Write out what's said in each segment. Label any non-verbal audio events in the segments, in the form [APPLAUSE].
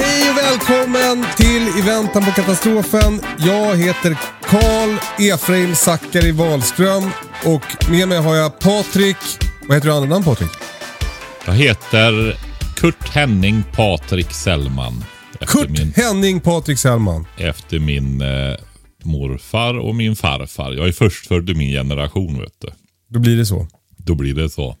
Hej och välkommen till I väntan på katastrofen. Jag heter Karl Efraim Zackari Wahlström och med mig har jag Patrik. Vad heter du andra namn Patrik? Jag heter Kurt Henning Patrik Sellman. Kurt min, Henning Patrik Sellman. efter min eh, morfar och min farfar. Jag är förstfödd i min generation vet du. Då blir det så. Då blir det så.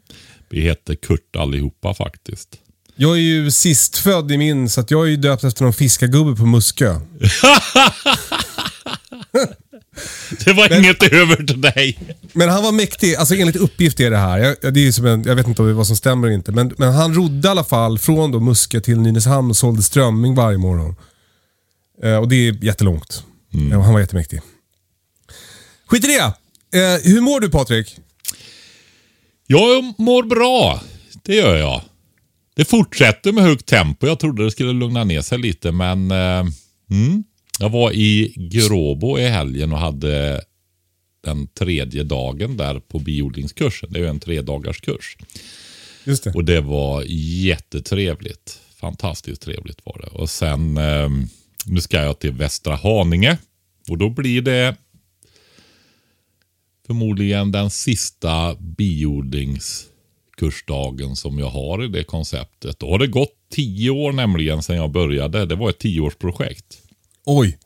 Vi heter Kurt allihopa faktiskt. Jag är ju sist född i min så att jag är ju döpt efter någon fiskargubbe på Muskö. [LAUGHS] Det var inget över till dig. Men han var mäktig, alltså enligt uppgift är det här. Jag, det är som en, jag vet inte vad som stämmer eller inte. Men, men han rodde i alla fall från då Muskö till Nynäshamn och sålde strömming varje morgon. Eh, och det är jättelångt. Eh, han var jättemäktig. Skit i det. Eh, hur mår du Patrik? Jag mår bra. Det gör jag. Det fortsätter med högt tempo. Jag trodde det skulle lugna ner sig lite men eh, mm. Jag var i Gråbo i helgen och hade den tredje dagen där på biodlingskursen. Det är ju en tredagars kurs. Just det. Och det var jättetrevligt. Fantastiskt trevligt var det. Och sen eh, nu ska jag till Västra Haninge. Och då blir det förmodligen den sista biodlingskursdagen som jag har i det konceptet. Då har det gått tio år nämligen sedan jag började. Det var ett tioårsprojekt. Oj.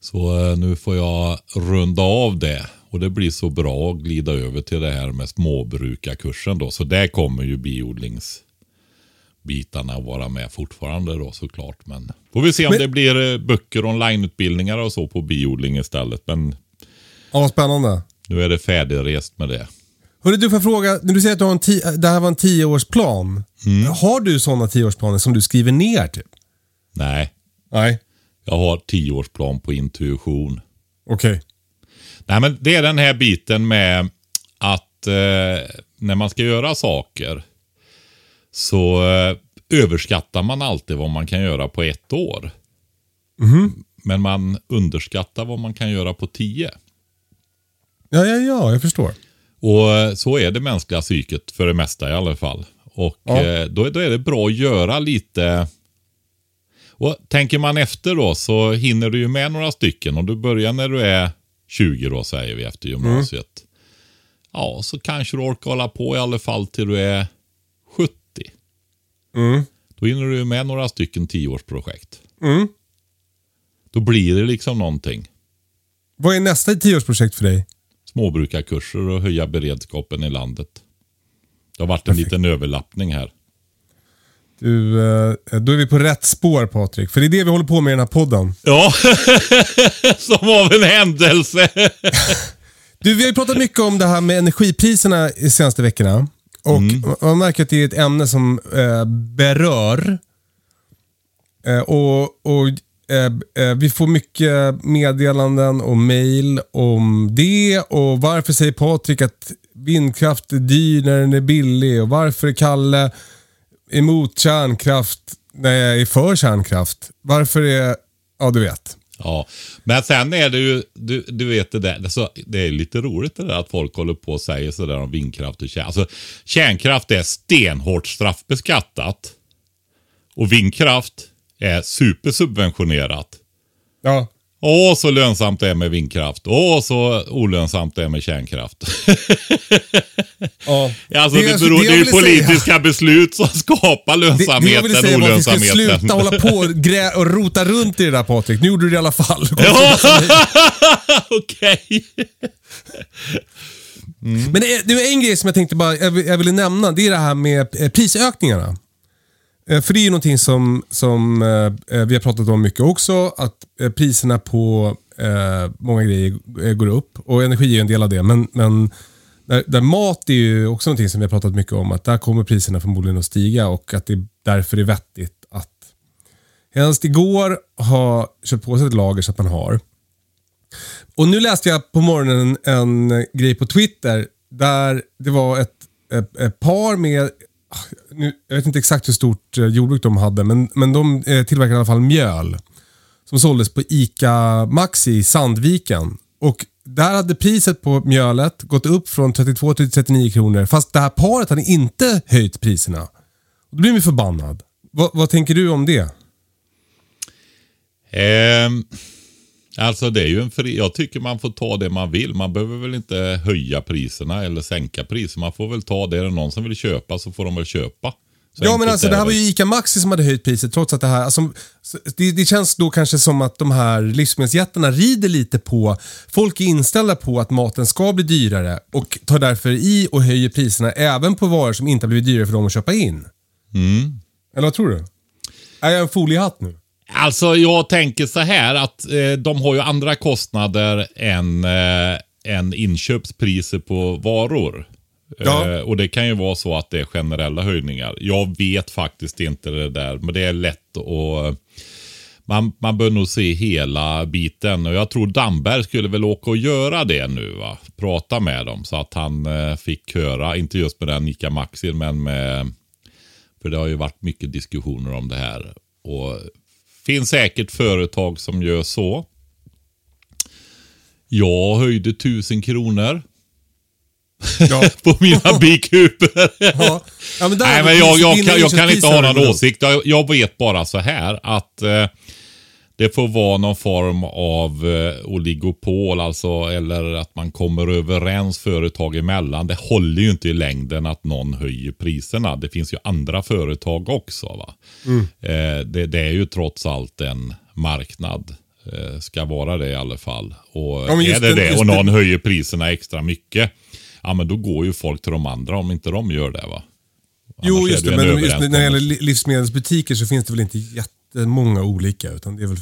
Så eh, nu får jag runda av det. Och det blir så bra att glida över till det här med småbrukarkursen då. Så där kommer ju biodlingsbitarna vara med fortfarande då såklart. Men får vi se om Men- det blir eh, böcker, onlineutbildningar och så på biodling istället. Men Ja, vad spännande. nu är det färdigrest med det. Hörru, du får fråga, när du säger att du har en det här var en tioårsplan. Har du sådana tioårsplaner som du skriver ner typ? Nej, Nej. jag har tioårsplan på intuition. Okej. Nej, men det är den här biten med att eh, när man ska göra saker så eh, överskattar man alltid vad man kan göra på ett år. Men man underskattar vad man kan göra på tio. Ja, ja, ja, jag förstår. Och eh, så är det mänskliga psyket för det mesta i alla fall. Och Ja. eh, då, då är det bra att göra lite... Och tänker man efter då så hinner du ju med några stycken. Och du börjar när du är 20 då säger vi efter gymnasiet. Ja, så kanske du orkar hålla på i alla fall till du är 70. Mm. Då hinner du ju med några stycken tioårsprojekt. Mm. Då blir det liksom någonting. Vad är nästa tioårsprojekt för dig? Småbrukarkurser och höja beredskapen i landet. Det har varit en Perfekt. liten överlappning här. Du, eh, då är vi på rätt spår Patrik. För det är det vi håller på med i den här podden. [LAUGHS] Ja, [LAUGHS] som av en händelse. [LAUGHS] Du, vi har ju pratat mycket om det här med energipriserna i senaste veckorna. Och man märker att det är ett ämne som eh, berör. Eh, och och Eh, eh, vi får mycket meddelanden och mail om det. Och varför säger Patrik att vindkraft är dyr när den är billig? Och varför är Kalle emot kärnkraft när jag är för kärnkraft? Varför är... Ja, du vet. Ja, men sen är det ju, du, du vet det där, alltså, det är lite roligt det där att folk håller på och säger sådär om vindkraft och kärnkraft. Alltså, kärnkraft är stenhårt straffbeskattat. Och vindkraft är supersubventionerat. Ja, Åh, så lönsamt det är med vindkraft. Åh, så olönsamt det är med kärnkraft. [LAUGHS] Ja. Alltså, det, jag- beror, det, jag är ju ville säga- politiska beslut som skapar Det, det jag lönsamheten säga var att vi ska sluta hålla på och, grä, och rota runt i det där Patrik. Nu gjorde du det i alla fall. [LAUGHS] Ja, [LAUGHS] okej. Men det är, det är en grej som jag tänkte bara, jag, vill- jag ville nämna. Det är det här med eh, prisökningarna. Eh, för det är ju någonting som, som eh, eh, vi har pratat om mycket också. Att priserna på många grejer går upp. Och energi är ju en del av det. Men, men där, där mat är ju också någonting som vi har pratat mycket om. Att där kommer priserna förmodligen att stiga och att det därför är vettigt att helst igår ha köpt på sig ett lager så att man har. Och nu läste jag på morgonen en, en grej på Twitter där det var ett, ett, ett par med, nu, jag vet inte exakt hur stort eh, jordbruk de hade, men, men de eh, tillverkade i alla fall mjöl. Som såldes på ICA Maxi i Sandviken. Och där hade priset på mjölet gått upp från 32 till 39 kronor. Fast det här paret hade inte höjt priserna. Då blir man förbannad. Vad, vad tänker du om det? Ehm, alltså det är ju en fri, jag tycker man får ta det man vill. Man behöver väl inte höja priserna eller sänka priser. Man får väl ta det. Är det någon som vill köpa så får de väl köpa. Så Ja, men alltså det här var ju ICA Maxi som hade höjt priset trots att det här... Alltså, så- det, det känns då kanske som att de här livsmedelsjättarna rider lite på... Folk är inställda på att maten ska bli dyrare och tar därför i och höjer priserna även på varor som inte har blivit dyrare för dem att köpa in. Mm. Eller vad tror du? Är jag en foliehatt nu? Alltså jag tänker så här att eh, de har ju andra kostnader än, eh, än inköpspriser på varor. Ja. Eh, och det kan ju vara så att det är generella höjningar. Jag vet faktiskt inte det där, men det är lätt att man, man bör nog se hela biten och jag tror Damberg skulle väl åka och göra det nu va. Prata med dem så att han eh, fick höra, inte just med den Ica Maxi men med, för det har ju varit mycket diskussioner om det här. Och finns säkert företag som gör så. Jag höjde tusen kronor Ja. [LAUGHS] på mina [LAUGHS] bikuper. ja. ja men Nej, men jag, jag, kan, jag kan inte ha någon åsikt. Jag, jag vet bara så här att eh, det får vara någon form av eh, oligopol, alltså, eller att man kommer överens företag emellan. Det håller ju inte i längden att någon höjer priserna. Det finns ju andra företag också. Va? Mm. Eh, det, det är ju trots allt en marknad. Eh, ska vara det i alla fall. Och Ja, är det det och någon den- höjer priserna extra mycket, ja men då går ju folk till de andra om inte de gör det va. Jo, Annars är just det det. Men just när det gäller li- livsmedelsbutiker så finns det väl inte jättemånga olika. Utan det är väl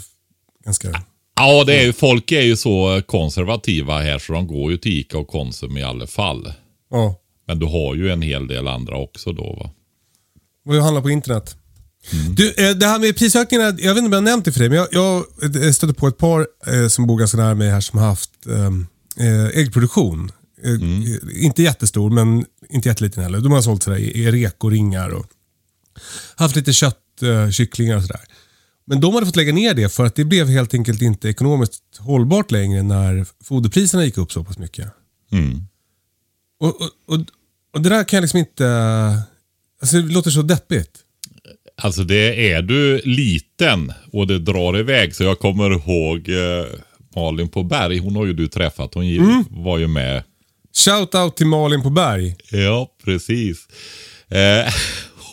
ganska... Ja, det är ju, folk är ju så konservativa här så de går ju till Ica och Konsum i alla fall. Ja. Men du har ju en hel del andra också då va. Och jag handlar på internet. Mm. Du, eh, det här med prisökningarna, jag vet inte om jag har nämnt det för dig, men jag, jag eh, stötte på ett par eh, som bor ganska nära mig här som har haft eh, eh, äggproduktion. Mm. Inte jättestor, men inte jätteliten heller. De har sålt sådär i i rekoringar och haft lite kött, kycklingar och sådär. Men de hade fått lägga ner det för att det blev helt enkelt inte ekonomiskt hållbart längre när foderpriserna gick upp så pass mycket. Mm. Och, och, och, och det där kan jag liksom inte... Alltså det låter så deppigt. Alltså det är du liten och det drar iväg. Så jag kommer ihåg eh, Malin på Berg. Hon har ju du träffat. Hon Mm. var ju med. Shout out till Malin på Berg. Ja, precis. Eh,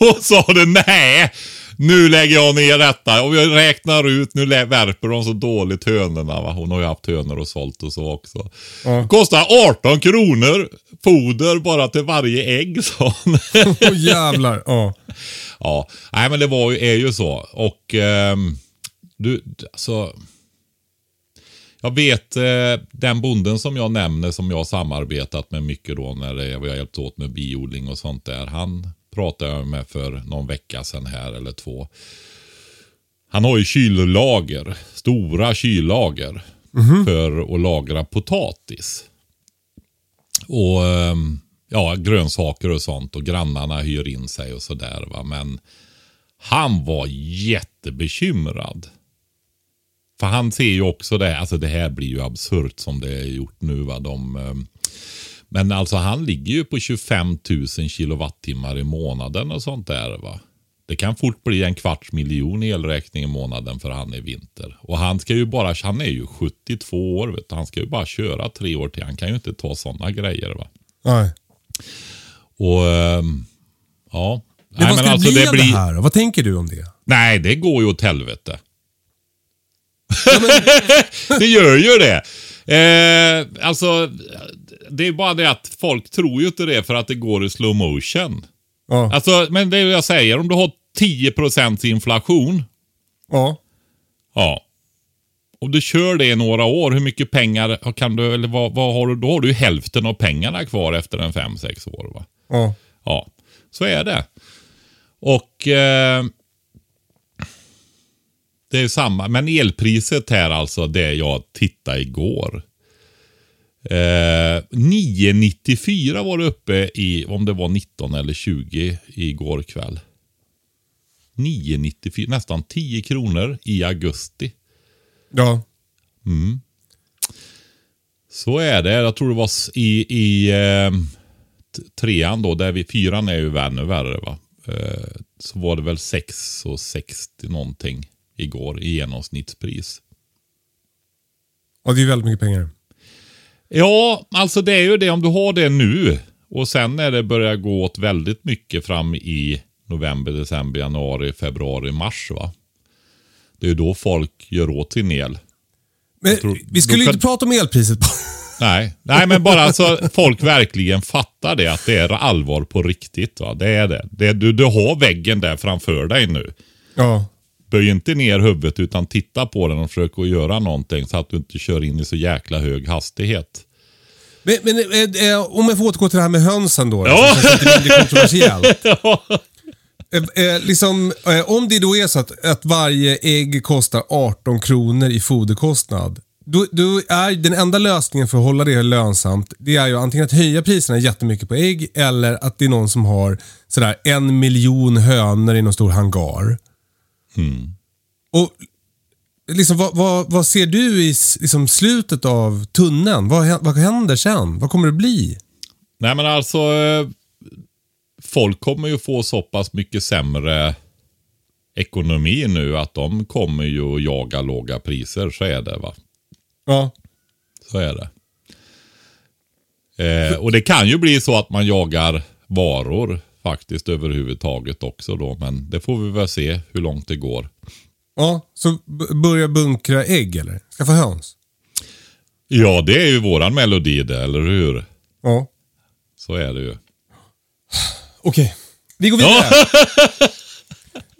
[LAUGHS] och sa det nej. Nu lägger jag ner detta. Och jag räknar ut, nu värper de så dåligt hönorna. Va? Hon har ju haft hönor och sålt och så också. Ja. Kostar 18 kronor foder bara till varje ägg, sa hon. [LAUGHS] Åh jävlar. Ja. Ja, nej men det var ju, är ju så. Och ehm, du, alltså. Jag vet eh, den bonden som jag nämner som jag samarbetat med mycket då när det, har hjälpt åt med biodling och sånt där. Han pratade jag med för någon vecka sedan här eller två. Han har ju kyllager, stora kyllager för att lagra potatis. Och ehm, ja, grönsaker och sånt och grannarna hyr in sig och sådär va. Men han var jättebekymrad. För han ser ju också det, alltså det här blir ju absurt som det är gjort nu va. De, ehm, men alltså han ligger ju på 25 000 kilowattimmar i månaden och sånt där va. Det kan fort bli en kvarts miljon elräkning i månaden för han i vinter. Och han ska ju bara, han är ju 72 år, vet du. han ska ju bara köra tre år till. Han kan ju inte ta sådana grejer. va. Nej. Och ehm, ja. Men vad ska alltså, det bli av det här? Vad tänker du om det? Nej, det går ju åt helvete. [LAUGHS] det gör ju det. Eh, alltså, det är bara det att folk tror ju inte det för att det går i slow motion. Ja. Alltså, men det är jag säger, om du har 10% inflation. Ja. Ja. Om du kör det i några år, hur mycket pengar kan du, eller vad, vad har du, då har du hälften av pengarna kvar efter en 5-6 år. Va? Ja. Ja, så är det. Och eh, det är samma, men elpriset här alltså, det jag tittade igår. Eh, 9,94 var det uppe i, om det var 19 eller 20 igår kväll. 9,94, nästan 10 kronor i augusti. Ja. Så är det. Jag tror det var i, i eh, trean då, där vi, fyran är ju ännu värre va. Eh, så var det väl 6,60 någonting igår i genomsnittspris. Ja, det är väldigt mycket pengar. Ja, alltså det är ju det om du har det nu och sen när det börjar gå åt väldigt mycket fram i november, december, januari, februari, mars va. Det är ju då folk gör åt sin el. Men tror- vi skulle ju kan- inte prata om elpriset. Nej, nej men bara så folk verkligen fattar det, att det är allvar på riktigt. Va? Det är det. det du, du har väggen där framför dig nu. ja. Böj inte ner huvudet utan titta på den och försök att göra någonting så att du inte kör in i så jäkla hög hastighet. Men, men eh, eh, om jag får återgå till det här med hönsen då. Ja. [LAUGHS] Ja. Lite mindre kontroversiellt. Eh, eh, liksom, eh, om det då är så att, att varje ägg kostar 18 kronor i foderkostnad. Då, då är den enda lösningen för att hålla det lönsamt, det är ju antingen att höja priserna jättemycket på ägg eller att det är någon som har sådär en miljon hönor i någon stor hangar. Och liksom, vad, vad, vad ser du i liksom, slutet av tunneln? Vad, vad händer sen? Vad kommer det bli? Nej men alltså, eh, folk kommer ju få så pass mycket sämre ekonomi nu att de kommer ju att jaga låga priser. Så är det va. Ja. Så är det. Eh, och det kan ju bli så att man jagar varor faktiskt överhuvudtaget också då. Men det får vi väl se hur långt det går. Ja, så börja bunkra ägg eller? Skaffa höns? Ja, det är ju våran melodi det, eller hur? Ja. Så är det ju. Okej, vi går vidare. [LAUGHS]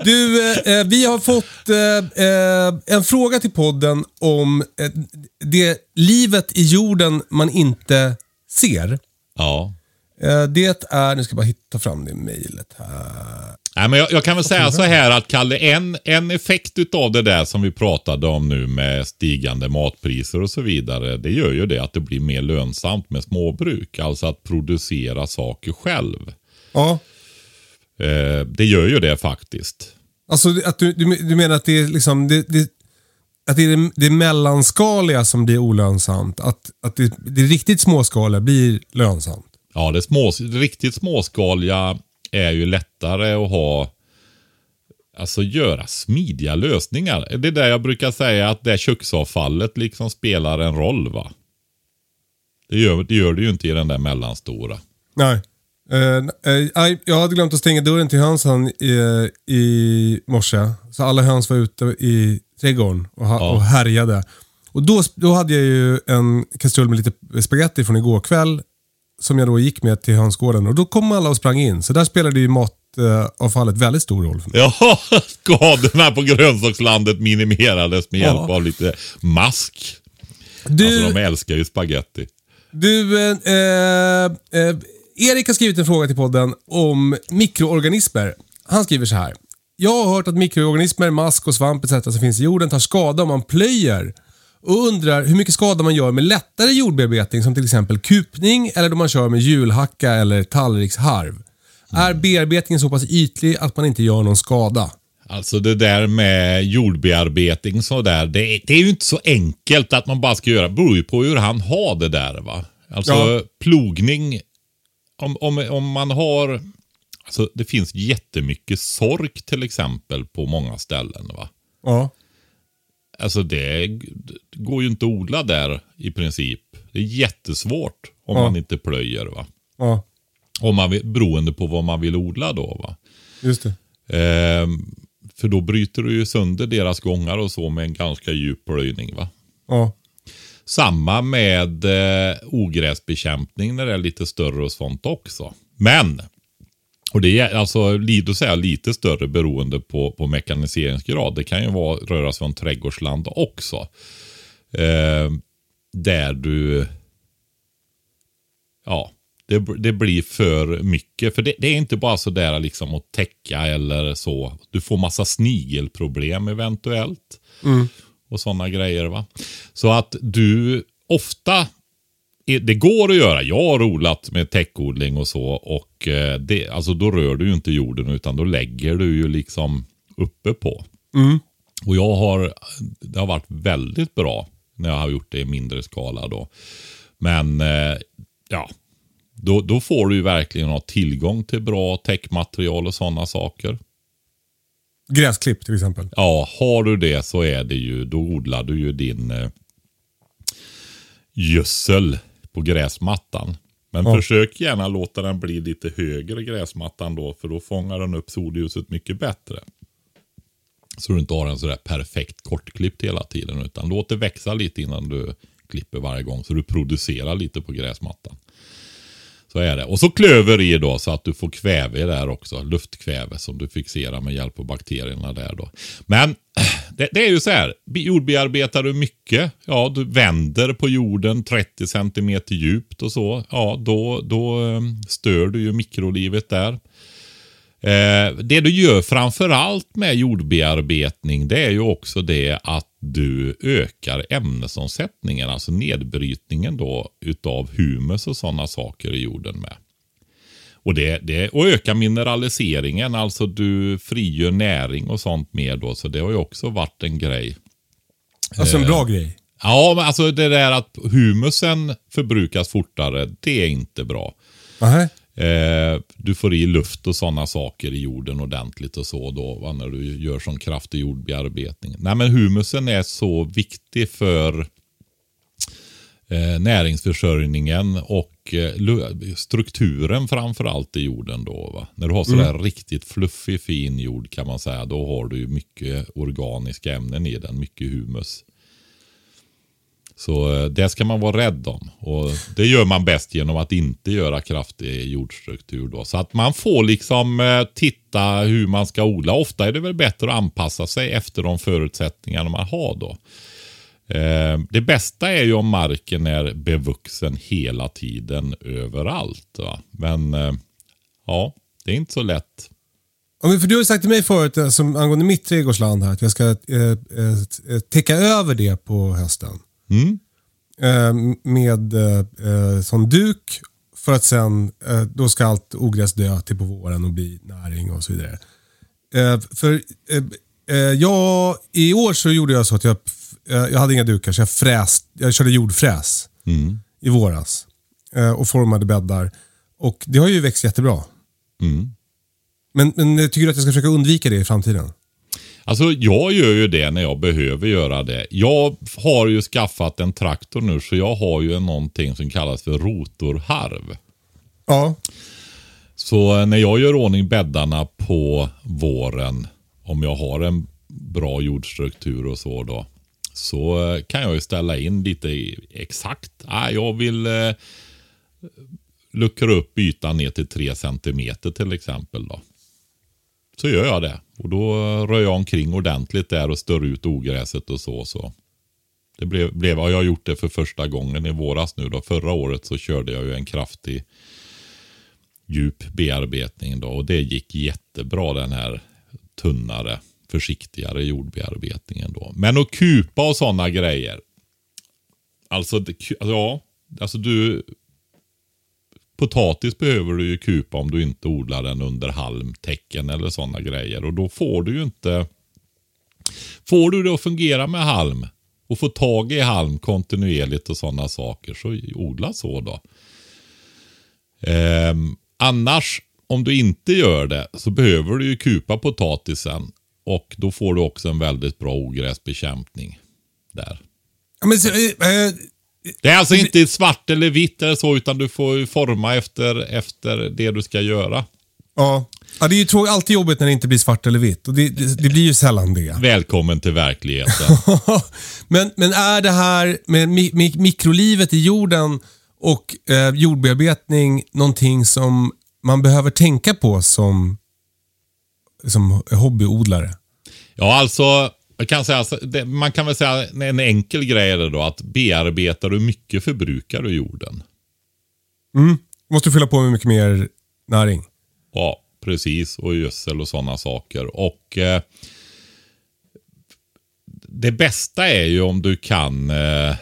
Du, eh, eh, vi har fått eh, eh, en fråga till podden om eh, det livet i jorden man inte ser. Ja. Eh, det är, nu ska jag bara hitta fram det mejlet här. Nej, men jag, jag kan väl säga så här att Kalle, en, en effekt utav det där som vi pratade om nu med stigande matpriser och så vidare. Det gör ju det att det blir mer lönsamt med småbruk. Alltså att producera saker själv. Ja, Eh, det gör ju det faktiskt. alltså att du, du, du menar att det är liksom det, det, att det är det, det mellanskaliga som blir olönsamt. Att, att det, det riktigt småskaliga blir lönsamt. Ja, det, små, riktigt småskaliga är ju lättare att ha, alltså göra smidiga lösningar. Det är där jag brukar säga att det köksavfallet liksom spelar en roll va. Det gör, det gör det ju inte i den där mellanstora. Nej. Eh, eh, nej, jag hade glömt att stänga dörren till hönsen i, i morse. Så alla höns var ute i trädgården och, ha, Ja. och härjade. Och då, då hade jag ju en kastrull med lite spaghetti från igår kväll. Som jag då gick med till hönsgården. Och då kom alla och sprang in. Så där spelade ju matavfallet väldigt stor roll för mig. Ja, skadorna [LAUGHS] på grönsakslandet minimerades med hjälp Ja. av lite mask. Du, Alltså de älskar ju spaghetti. Du, eh, eh, eh, Erik har skrivit en fråga till podden om mikroorganismer. Han skriver så här. Jag har hört att mikroorganismer, mask och svamp etc. som finns i jorden tar skada om man plöjer. Och undrar hur mycket skada man gör med lättare jordbearbetning som till exempel kupning eller då man kör med hjulhacka eller tallriksharv. Är bearbetningen så pass ytlig att man inte gör någon skada? Alltså det där med jordbearbetning så där, det, är- det är ju inte så enkelt att man bara ska göra. Det beror ju på hur han har det där va. Alltså Ja. plogning, om, om, om man har, Alltså, det finns jättemycket sork till exempel på många ställen. va. Ja. Alltså det, går ju inte att odla där i princip. Det är jättesvårt om Ja. man inte plöjer. va. Ja, Om man vill, beroende på vad man vill odla då. va. just det. Ehm, för då bryter du ju sönder deras gångar och så med en ganska djup plöjning. va. Ja. Samma med eh, ogräsbekämpning när det är lite större och sånt också. Men, och det är alltså då säger lite större beroende på, på mekaniseringsgrad. Det kan ju vara, röra sig om trädgårdsland också. Eh, där du, ja, det, det blir för mycket. För det, det är inte bara så där liksom att täcka eller så. Du får massa snigelproblem eventuellt och sådana grejer. va. Så att du ofta, det går att göra. Jag har odlat med täckodling och så och eh, det, alltså då rör du ju inte jorden utan då lägger du ju liksom uppe på. Och jag har, det har varit väldigt bra när jag har gjort det i mindre skala då. Men eh, ja, då, då får du ju verkligen ha tillgång till bra täckmaterial och sådana saker. Gräsklipp till exempel. Ja, har du det så är det ju, då odlar du ju din eh, gödsel på gräsmattan. Men Ja. försök gärna låta den bli lite högre gräsmattan då, för då fångar den upp solljuset mycket bättre. Så du inte har en sådär perfekt kortklippt hela tiden, utan låt det växa lite innan du klipper varje gång, så du producerar lite på gräsmattan. Så är det. Och så klöver i då så att du får kväve där också. Luftkväve som du fixerar med hjälp av bakterierna där då. Men [CLEARS THROAT] det, det är ju så här. Jordbearbetar du mycket, ja du vänder på jorden 30 cm djupt och så. Ja, då, då eh, stör du ju mikrolivet där. Eh, det du gör framförallt med jordbearbetning det är ju också det att du ökar ämnesomsättningen, alltså nedbrytningen då utav humus och sådana saker i jorden med. Och, det, det, och öka mineraliseringen, alltså du frigör näring och sånt mer då, så det har ju också varit en grej. Alltså en bra grej. Ja, men alltså det där att humusen förbrukas fortare, det är inte bra. Nähä. Eh, du får i luft och sådana saker i jorden ordentligt och så då va, när du gör sån kraftig jordbearbetning. Nej men humusen är så viktig för eh, näringsförsörjningen och eh, strukturen framförallt i jorden då. Va? När du har sådär riktigt fluffig fin jord kan man säga, då har du mycket organiska ämnen i den, mycket humus. Så eh, det ska man vara rädd om. Och Det gör man bäst genom att inte göra kraftig jordstruktur. Då. Så att man får liksom eh, titta hur man ska odla. Ofta är det väl bättre att anpassa sig efter de förutsättningar man har då. Eh, Det bästa är ju om marken är bevuxen hela tiden överallt. Va? Men eh, ja, det är inte så lätt. Ja, men för du har sagt till mig förut, eh, som angående mitt trädgårdsland här, att jag ska eh, eh täcka över det på hösten. Mm. Eh, med eh, eh, sån duk för att sen, eh, då ska allt ogräs dö till på våren och bli näring och så vidare. Eh, för jag, i år så gjorde jag så att jag, jag hade inga dukar så jag fräst, jag körde jordfräs i våras. Och formade bäddar. Och det har ju växt jättebra. Mm. Men, men tycker att jag ska försöka undvika det i framtiden. Alltså jag gör ju det när jag behöver göra det. Jag har ju skaffat en traktor nu så jag har ju någonting som kallas för rotorharv. Ja. Så eh, när jag gör ordning bäddarna på våren, om jag har en bra jordstruktur och så då, så eh, kan jag ju ställa in lite exakt. Ah, jag vill eh, luckra upp ytan ner till 3 cm till exempel. då. Så gör jag det. Och då rör jag omkring ordentligt där och stör ut ogräset och så. så. Det blev, blev, jag har gjort det för första gången i våras nu. Då. Förra året så körde jag ju en kraftig djup bearbetning då och det gick jättebra den här tunnare, försiktigare jordbearbetningen då. Men att kupa och sådana grejer. Alltså, det, alltså, ja, alltså du Potatis behöver du ju kupa om du inte odlar den under halmtäcken eller sådana grejer. Och då får du ju inte... Får du det att fungera med halm och få tag i halm kontinuerligt och sådana saker så odla så då. Eh, annars, om du inte gör det så behöver du ju kupa potatisen och då får du också en väldigt bra ogräsbekämpning där. Ja, Men, så, eh, eh det är alltså inte svart eller vitt eller så, utan du får forma efter, efter det du ska göra. ja. ja, det är ju alltid jobbigt när det inte blir svart eller vitt. Och det, det, det blir ju sällan det. Välkommen till verkligheten. [LAUGHS] men, men är det här med mi, mi, mikrolivet i jorden och eh, jordbearbetning någonting som man behöver tänka på som, som hobbyodlare? Ja, alltså, jag kan säga, det, man kan väl säga en enkel grej är det då att bearbetar du mycket förbrukar du jorden. Måste fylla på med mycket mer näring. Ja, precis. Och gödsel och sådana saker. Och eh, det bästa är ju om du kan eh,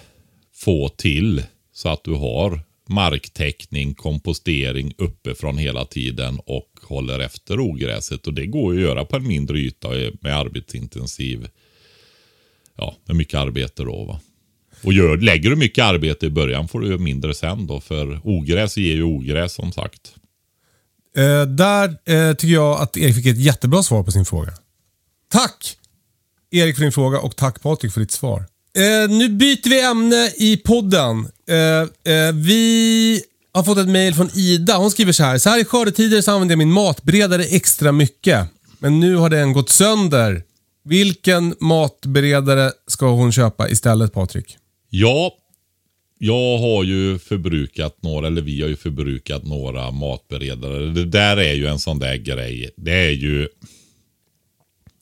få till så att du har marktäckning, kompostering uppifrån hela tiden och håller efter ogräset. Och det går ju att göra på en mindre yta med arbetsintensiv, ja, med mycket arbete då va. Och gör, lägger du mycket arbete i början får du ju mindre sen då, för ogräs ger ju ogräs som sagt. Eh, där eh, tycker jag att Erik fick ett jättebra svar på sin fråga. Tack Erik för din fråga och tack Patrik för ditt svar. Eh, nu byter vi ämne i podden. Eh, eh, vi har fått ett mejl från Ida. Hon skriver så här. Så här i skördetider så använder jag min matberedare extra mycket. Men nu har den gått sönder. Vilken matberedare ska hon köpa istället Patrik? Ja, jag har ju förbrukat några, eller vi har ju förbrukat några matberedare. Det där är ju en sån där grej. Det är ju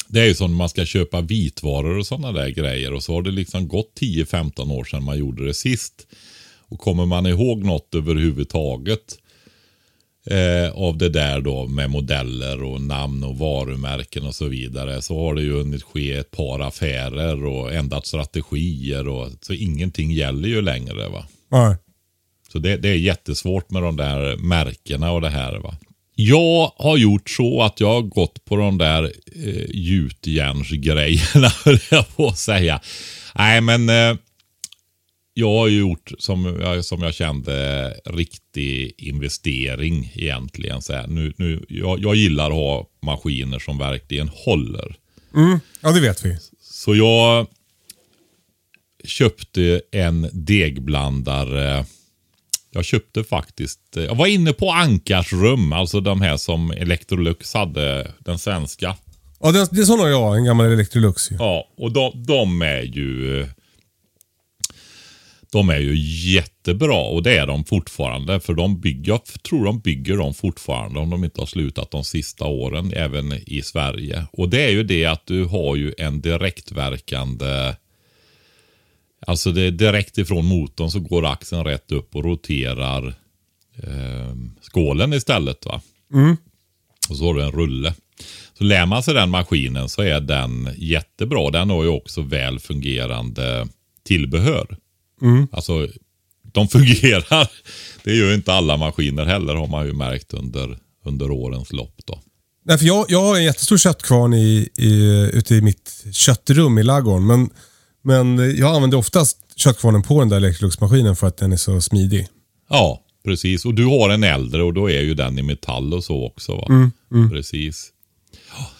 det är ju som när man ska köpa vitvaror och sådana där grejer. Och så har det liksom gått 10-15 år sedan man gjorde det sist. Och kommer man ihåg något överhuvudtaget eh, av det där då med modeller och namn och varumärken och så vidare. Så har det ju hunnit ske ett par affärer och ändrat strategier. Och, så ingenting gäller ju längre. va. Nej. Så det, det är jättesvårt med de där märkena och det här. va. Jag har gjort så att jag har gått på de där eh, gjutjärnsgrejerna, [LAUGHS] höll jag på att säga. Nej, men eh, jag har ju gjort som jag, som jag kände riktig investering egentligen. Så här, nu, nu, jag, jag gillar att ha maskiner som verkligen håller. Ja, det vet vi. Så jag köpte en degblandare. Jag köpte faktiskt, jag var inne på Ankars rum, alltså de här som Electrolux hade, den svenska. Ja, det, det är har jag, en gammal Electrolux. Ja, och de, de är ju de är ju jättebra och det är de fortfarande. För de bygger, jag tror de bygger dem fortfarande om de inte har slutat de sista åren även i Sverige. Och det är ju det att du har ju en direktverkande Alltså det är direkt ifrån motorn så går axeln rätt upp och roterar eh, skålen istället. va. Och så har du en rulle. Så lär man sig den maskinen så är den jättebra. Den har ju också väl fungerande tillbehör. Alltså, de fungerar. [LAUGHS] Det gör ju inte alla maskiner heller har man ju märkt under, under årens lopp. då. Nej, för jag, jag har en jättestor köttkvarn i, i, ute i mitt köttrum i ladugården. Men, men jag använder oftast köttkvarnen på den där Electrolux-maskinen för att den är så smidig. Ja, precis. Och du har en äldre och då är ju den i metall och så också. va? Precis. Ja.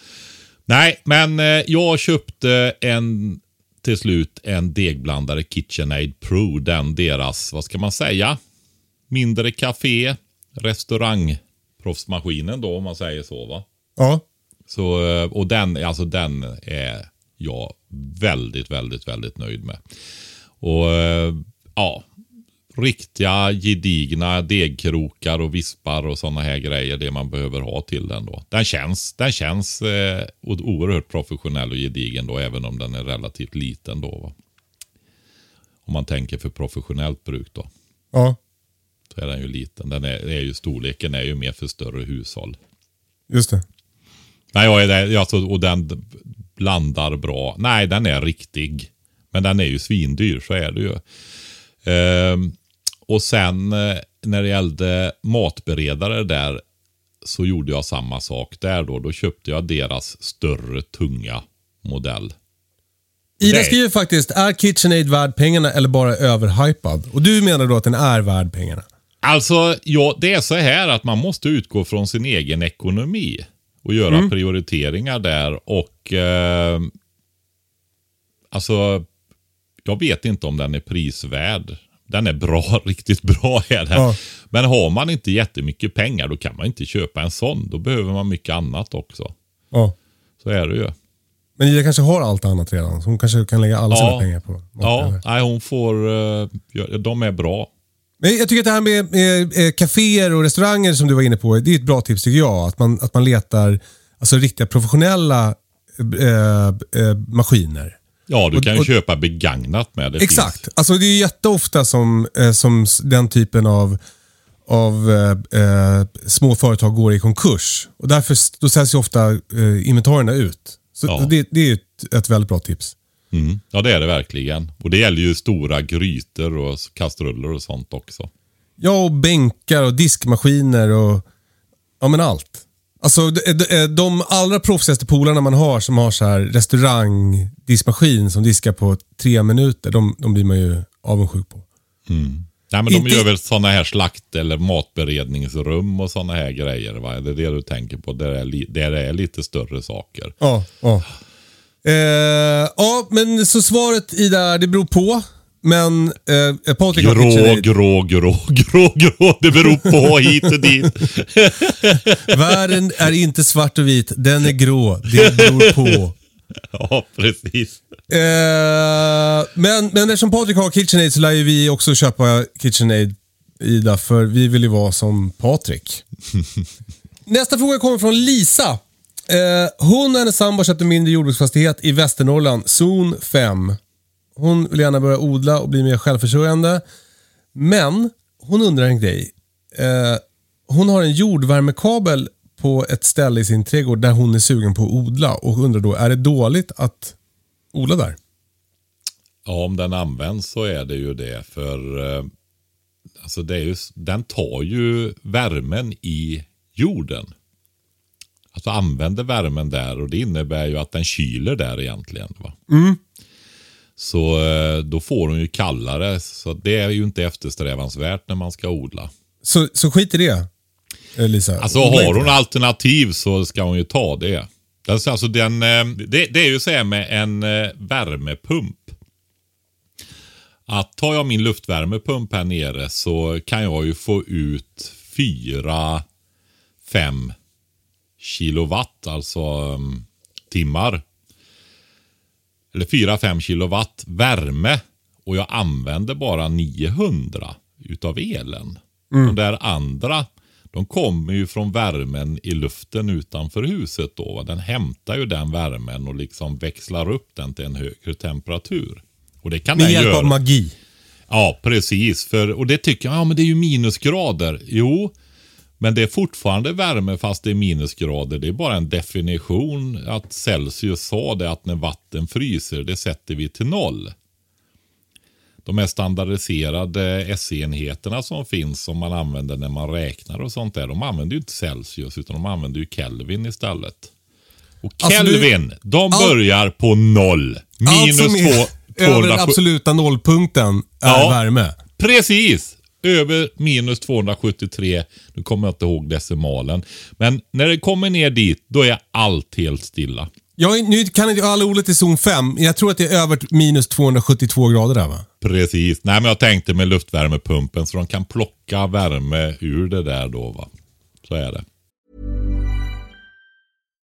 Nej, men eh, jag köpte en till slut en degblandare KitchenAid Pro. Den deras, vad ska man säga? Mindre café, restaurangproffsmaskinen då om man säger så va. Ja, Så, eh, och den, alltså den är jag väldigt, väldigt, väldigt nöjd med. Och eh, ja, riktiga gedigna degkrokar och vispar och sådana här grejer. Det man behöver ha till den då. Den känns, den känns eh, oerhört professionell och gedigen då, även om den är relativt liten då. Va? Om man tänker för professionellt bruk då. ja, Så är den ju liten. Den är, är ju, storleken är ju mer för större hushåll. just det. Nej, jag är alltså, och den blandar bra. Nej, den är riktig. Men den är ju svindyr, så är det ju. Ehm, och sen eh, när det gällde matberedare där så gjorde jag samma sak där då. Då köpte jag deras större tunga modell. Ida skriver faktiskt, är KitchenAid värd pengarna eller bara överhypad? Och du menar då att den är värd pengarna? Alltså, ja, det är så här att man måste utgå från sin egen ekonomi och göra Mm. prioriteringar där. Och eh, alltså, jag vet inte om den är prisvärd. Den är bra, [LAUGHS] riktigt bra är den. Ja. Men har man inte jättemycket pengar då kan man inte köpa en sån. Då behöver man mycket annat också. Ja. Så är det ju. Men Ida kanske har allt annat redan, så hon kanske kan lägga alla sina pengar på Ja, nej, hon får... eh, ja, de är bra. Men jag tycker att det här med, med eh, kaféer och restauranger som du var inne på, det är ett bra tips tycker jag. Att man, att man letar alltså, riktiga professionella eh, eh, maskiner. Ja, du Och- kan ju och- köpa begagnat med. Det Exakt. Finns. Alltså, det är jätteofta som, eh, som den typen av, av eh, eh, små företag går i konkurs. Och därför då säljs ju ofta eh, inventarierna ut. Så Ja. det, det är ett, ett väldigt bra tips. Mm. Ja, det är det verkligen. Och det gäller ju stora grytor och kastruller och sånt också. Ja, och bänkar och diskmaskiner och ja, men allt. Alltså de, de, de allra proffsigaste polarna man har som har så här restaurangdiskmaskin som diskar på tre minuter, de, de blir man ju avundsjuk på. Nej, men de Inte- gör väl sådana här slakt eller matberedningsrum och sådana här grejer. Va? Det är det du tänker på. Där det är, li- där det är lite större saker. Ja, ja. Eh, ja, men så svaret i där, det beror på. Men eh, Patrik har Grå, grå, grå, grå, grå. Det beror på hit och dit. [LAUGHS] Världen är inte svart och vit, den är grå. Det beror på. [LAUGHS] Ja, precis. Eh, men, men eftersom Patrik har KitchenAid så lär ju vi också köpa KitchenAid Ida, för vi vill ju vara som Patrik. [LAUGHS] Nästa fråga kommer från Lisa. Eh, hon och hennes sambo köpte mindre jordbruksfastighet i Västernorrland, zon 5. Hon vill gärna börja odla och bli mer självförsörjande. Men hon undrar en grej. Eh, hon har en jordvärmekabel på ett ställe i sin trädgård där hon är sugen på att odla och undrar då, är det dåligt att odla där? Ja, om den används så är det ju det. För eh, alltså det är ju, den tar ju värmen i jorden. Alltså använder värmen där och det innebär ju att den kyler där egentligen. Va? Så eh, då får hon ju kallare. Så det är ju inte eftersträvansvärt när man ska odla. Så, så skit i det, eh, Lisa. Alltså Odla har hon det. alternativ så ska hon ju ta det. Alltså, alltså den, eh, det, det är ju så här med en värmepump. Att tar jag min luftvärmepump här nere så kan jag ju få ut 4-5 kilowatt, alltså um, timmar. Eller 4-5 kilowatt värme och jag använder bara 900 utav elen. De där andra, de kommer ju från värmen i luften utanför huset då. va. Den hämtar ju den värmen och liksom växlar upp den till en högre temperatur. Och det kan Med den hjälp göra. av magi. Ja, precis. För, och det tycker jag, ja men det är ju minusgrader. Jo, men det är fortfarande värme fast det är minusgrader. Det är bara en definition att Celsius sa det att när vatten fryser, det sätter vi till noll. De här standardiserade SE-enheterna som finns som man använder när man räknar och sånt där. De använder ju inte Celsius utan de använder ju Kelvin istället. Och Alltså, du- Kelvin, de Allt- börjar på noll. Minus Allt som är två- över 270 den absoluta nollpunkten är Ja. värme. Precis! Över minus 273. Nu kommer jag inte ihåg decimalen. Men när det kommer ner dit, då är allt helt stilla. Jag, nu kan inte jag alla ordet i zon 5. Jag tror att det är över minus 272 grader där va? Precis. Nej, men jag tänkte med luftvärmepumpen så de kan plocka värme ur det där då. va. Så är det.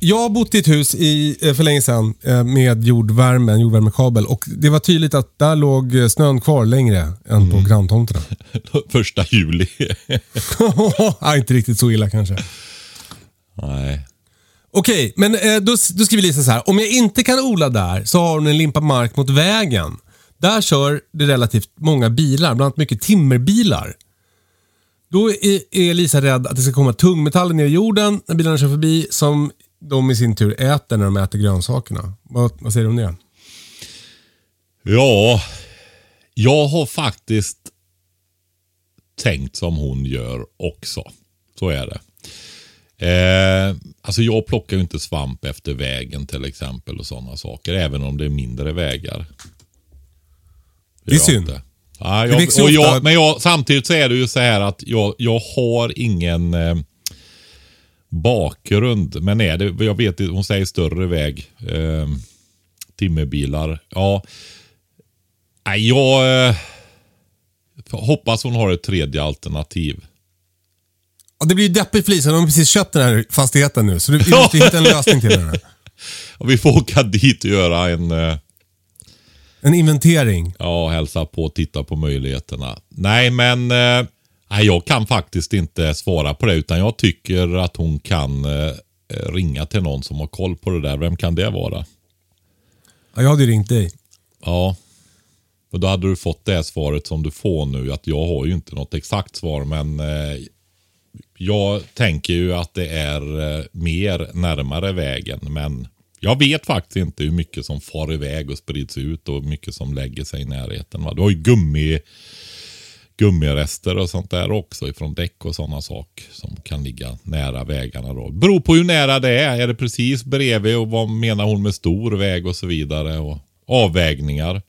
Jag har bott i ett hus i, eh, för länge sedan eh, med jordvärme, en jordvärmekabel. Och det var tydligt att där låg eh, snön kvar längre än på granntomterna. [LAUGHS] Första juli. [LAUGHS] ja, inte riktigt så illa kanske. Nej. Okej, men eh, då, då skriver Lisa så här. Om jag inte kan odla där så har hon en limpa mark mot vägen. Där kör det relativt många bilar, bland annat mycket timmerbilar. Då är, Lisa rädd att det ska komma tungmetaller ner i jorden när bilarna kör förbi som de i sin tur äter när de äter grönsakerna. Vad, vad säger du om det? Ja, jag har faktiskt tänkt som hon gör också. Så är det. Eh, alltså jag plockar ju inte svamp efter vägen till exempel och sådana saker. Även om det är mindre vägar. Det är synd. inte. Ja, Det jag, och jag, men jag, samtidigt så är det ju så här att jag, jag har ingen eh, bakgrund. Men är det, jag vet hon säger större väg. Eh, timmerbilar. Ja, Nej, jag eh, hoppas hon har ett tredje alternativ. Ja, det blir ju deppigt för Lisa. De har precis köpt den här fastigheten nu. Så vi [LAUGHS] måste hitta en lösning till den. Och vi får åka dit och göra en, eh, En inventering. ja, hälsa på och titta på möjligheterna. Nej, men eh, jag kan faktiskt inte svara på det. Utan jag tycker att hon kan eh, ringa till någon som har koll på det där. Vem kan det vara? Ja, jag hade ringt dig. Ja, och då hade du fått det svaret som du får nu. Att jag har ju inte något exakt svar, men eh, jag tänker ju att det är eh, mer närmare vägen. Men jag vet faktiskt inte hur mycket som far iväg och sprids ut och hur mycket som lägger sig i närheten. Va? Du har ju gummi, gummirester och sånt där också ifrån däck och sådana saker som kan ligga nära vägarna. Då. Beror på hur nära det är. Är det precis bredvid och vad menar hon med stor väg och så vidare. Och avvägningar.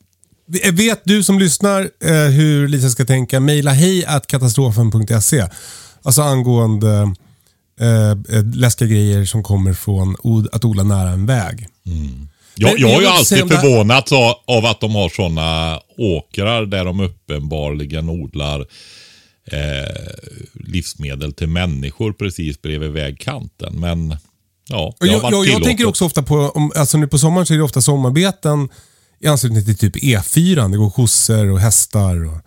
Eh, vet du som lyssnar eh, hur Lisa ska tänka, mejla hej att katastrofen.se. Alltså angående eh, eh, läskiga grejer som kommer från od- att odla nära en väg. Jag, Men- jag men har ju jag alltid det här- förvånats av, att de har sådana åkrar där de uppenbarligen odlar eh, livsmedel till människor precis bredvid vägkanten. Men ja, det har jag, varit jag, jag tänker också ofta på, om, alltså nu på sommaren så är det ofta sommarbeten i anslutning till typ E4. Det går kossor och hästar. Och,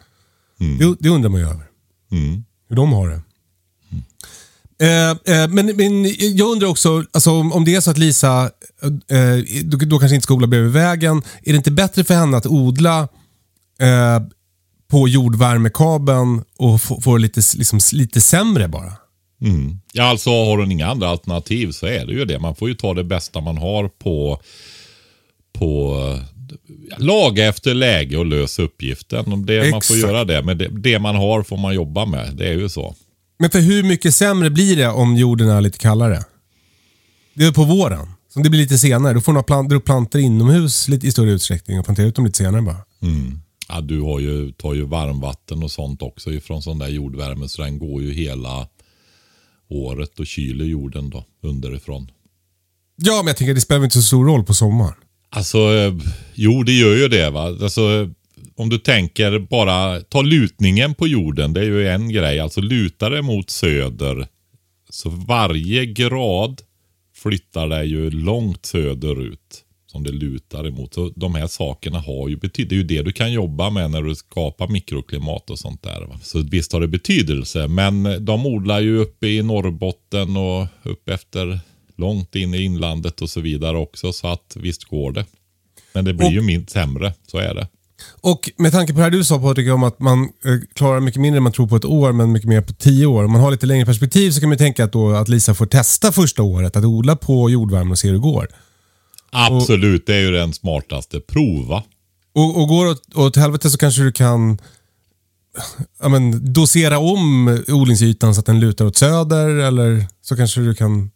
det, det undrar man ju över. Mm. Hur de har det. Eh, eh, men, men jag undrar också, alltså, om, om det är så att Lisa eh, då, då kanske inte ska odla bredvid vägen. Är det inte bättre för henne att odla eh, på jordvärmekabeln och få, få lite, liksom, lite sämre bara? Mm. Ja, alltså har hon inga andra alternativ så är det ju det. Man får ju ta det bästa man har på, på laga efter läge och lösa uppgiften. Det, man får göra det. Men det, det man har får man jobba med. Det är ju så. Men för hur mycket sämre blir det om jorden är lite kallare? Det är på våren. Så det blir lite senare. Då får man planta upp plantor inomhus lite, i större utsträckning och plantera ut dem lite senare bara. Ja, du har ju, tar ju varmvatten och sånt också ifrån sån där jordvärme. Så den går ju hela året och kyler jorden då underifrån. Ja, men jag tänker att det spelar inte så stor roll på sommaren. Alltså, eh, jo det gör ju det va. Alltså, om du tänker bara, ta lutningen på jorden, det är ju en grej. Alltså lutar det mot söder, så varje grad flyttar det ju långt söderut. Som det lutar emot. Så de här sakerna har ju betydelse. Det är ju det du kan jobba med när du skapar mikroklimat och sånt där. Va? Så visst har det betydelse. Men de odlar ju uppe i Norrbotten och upp efter långt in i inlandet och så vidare också. Så att visst går det. Men det blir Och- ju minst sämre. Så är det. Och med tanke på det här du sa Patrik om att man eh, klarar mycket mindre än man tror på ett år men mycket mer på tio år. Om man har lite längre perspektiv så kan man tänka att, då, att Lisa får testa första året att odla på jordvärme och se hur det går. Absolut, det är ju den smartaste. Prova. Och, och går åt, åt helvete så kanske du kan ja, men, dosera om odlingsytan så att den lutar åt söder eller så kanske du kan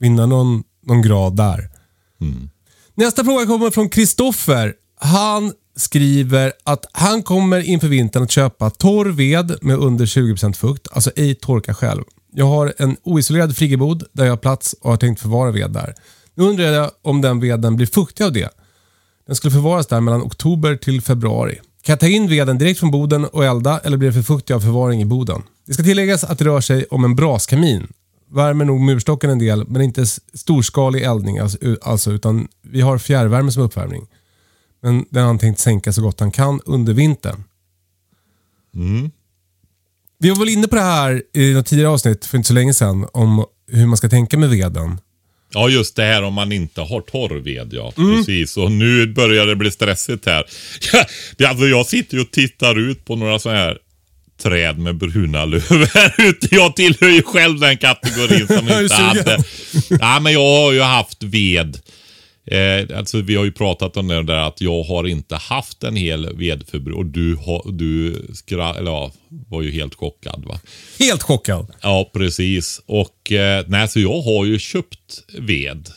vinna någon, någon grad där. Nästa fråga kommer från Kristoffer. Han skriver att han kommer inför vintern att köpa torr ved med under 20% fukt, alltså ej torka själv. Jag har en oisolerad friggebod där jag har plats och har tänkt förvara ved där. Nu undrar jag om den veden blir fuktig av det. Den skulle förvaras där mellan oktober till februari. Kan jag ta in veden direkt från boden och elda eller blir det för fuktig av förvaring i boden? Det ska tilläggas att det rör sig om en braskamin. Värmer nog murstocken en del, men inte storskalig eldning alltså, alltså, utan vi har fjärrvärme som uppvärmning. Men den har han tänkt sänka så gott han kan under vintern. Vi var väl inne på det här i något tidigare avsnitt för inte så länge sedan om hur man ska tänka med veden. Ja, just det här om man inte har torrved, ja. Mm. Precis. Och nu börjar det bli stressigt här. [LAUGHS] Ja, det, alltså, jag sitter ju och tittar ut på några sådana här träd med bruna löv här [LAUGHS] ute. Jag tillhör ju själv den kategorin som [LAUGHS] inte hade. Ja, men jag har ju haft ved. Eh, alltså vi har ju pratat om det där att jag har inte haft en hel vedförbruk och du, du skra, eller, ja, var ju helt chockad va. Helt chockad. Ja, precis. Och eh, nej, så jag har ju köpt ved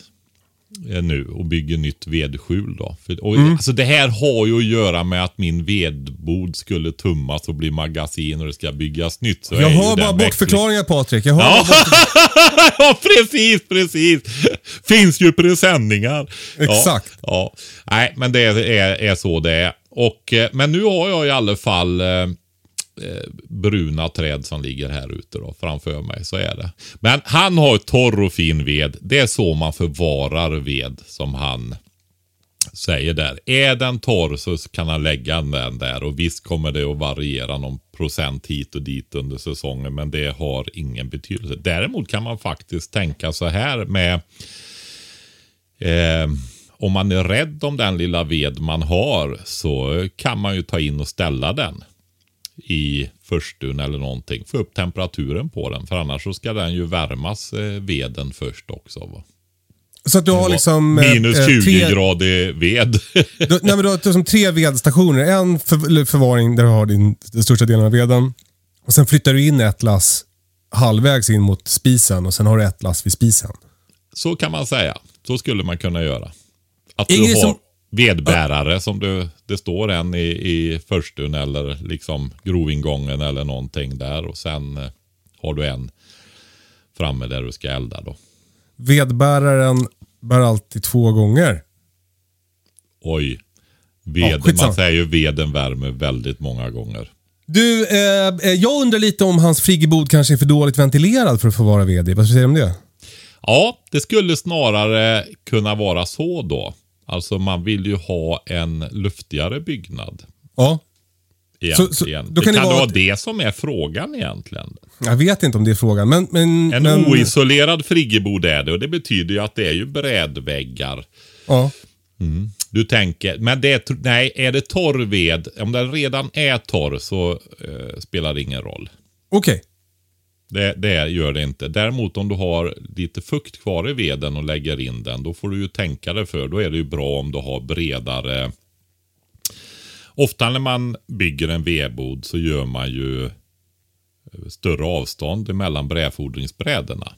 nu och bygger nytt vedskjul då. För, och, alltså, det här har ju att göra med att min vedbod skulle tummas och bli magasin och det ska byggas nytt. Så Jag den bara bortförklaringar Patrik. Jag hör Ja. [LAUGHS] ja, precis, precis. Finns ju presenningar. Exakt. Ja, ja. Nej, men det är, är, är så det är. Och, eh, men nu har jag i alla fall eh, eh, Eh, bruna träd som ligger här ute då, framför mig. Så är det. Men han har torr och fin ved. Det är så man förvarar ved som han säger där. Är den torr så kan han lägga den där och visst kommer det att variera någon procent hit och dit under säsongen men det har ingen betydelse. Däremot kan man faktiskt tänka så här med eh, om man är rädd om den lilla ved man har så kan man ju ta in och ställa den i förstun eller någonting. Få upp temperaturen på den för annars så ska den ju värmas eh, veden först också. Va? Så att du har liksom... eh, Minus eh, 20 tre- grader ved. [LAUGHS] Du, nej, men du har liksom tre vedstationer. En för, förvaring där du har din, den största delen av veden. Och Sen flyttar du in ett lass halvvägs in mot spisen och sen har du ett lass vid spisen. Så kan man säga. Så skulle man kunna göra. Att du har som- vedbärare som du, det står en i, i förstun eller liksom grovingången eller någonting där och sen eh, har du en framme där du ska elda då. Vedbäraren bär alltid två gånger. Oj. Veden, skitsamma. man säger ju veden värmer väldigt många gånger. Du, eh, eh, jag undrar lite om hans friggebod kanske är för dåligt ventilerad för att förvara ved i. Vad säger du om det? Ja, det skulle snarare kunna vara så då. Alltså man vill ju ha en luftigare byggnad. Ja. Egentligen. så det då kan kan, det det vara vara det som är frågan egentligen. Jag vet inte om det är frågan, men... men En men, oisolerad friggebod är det och det betyder ju att det är ju brädväggar. Ja. Du tänker, men det nej, är det torr ved, om den redan är torr så eh, spelar det ingen roll. Okej. Det, det gör det inte. Däremot om du har lite fukt kvar i veden och lägger in den, då får du ju tänka dig för. Då är det ju bra om du har bredare... Ofta när man bygger en vedbod så gör man ju eh, större avstånd mellan brädfordringsbrädorna.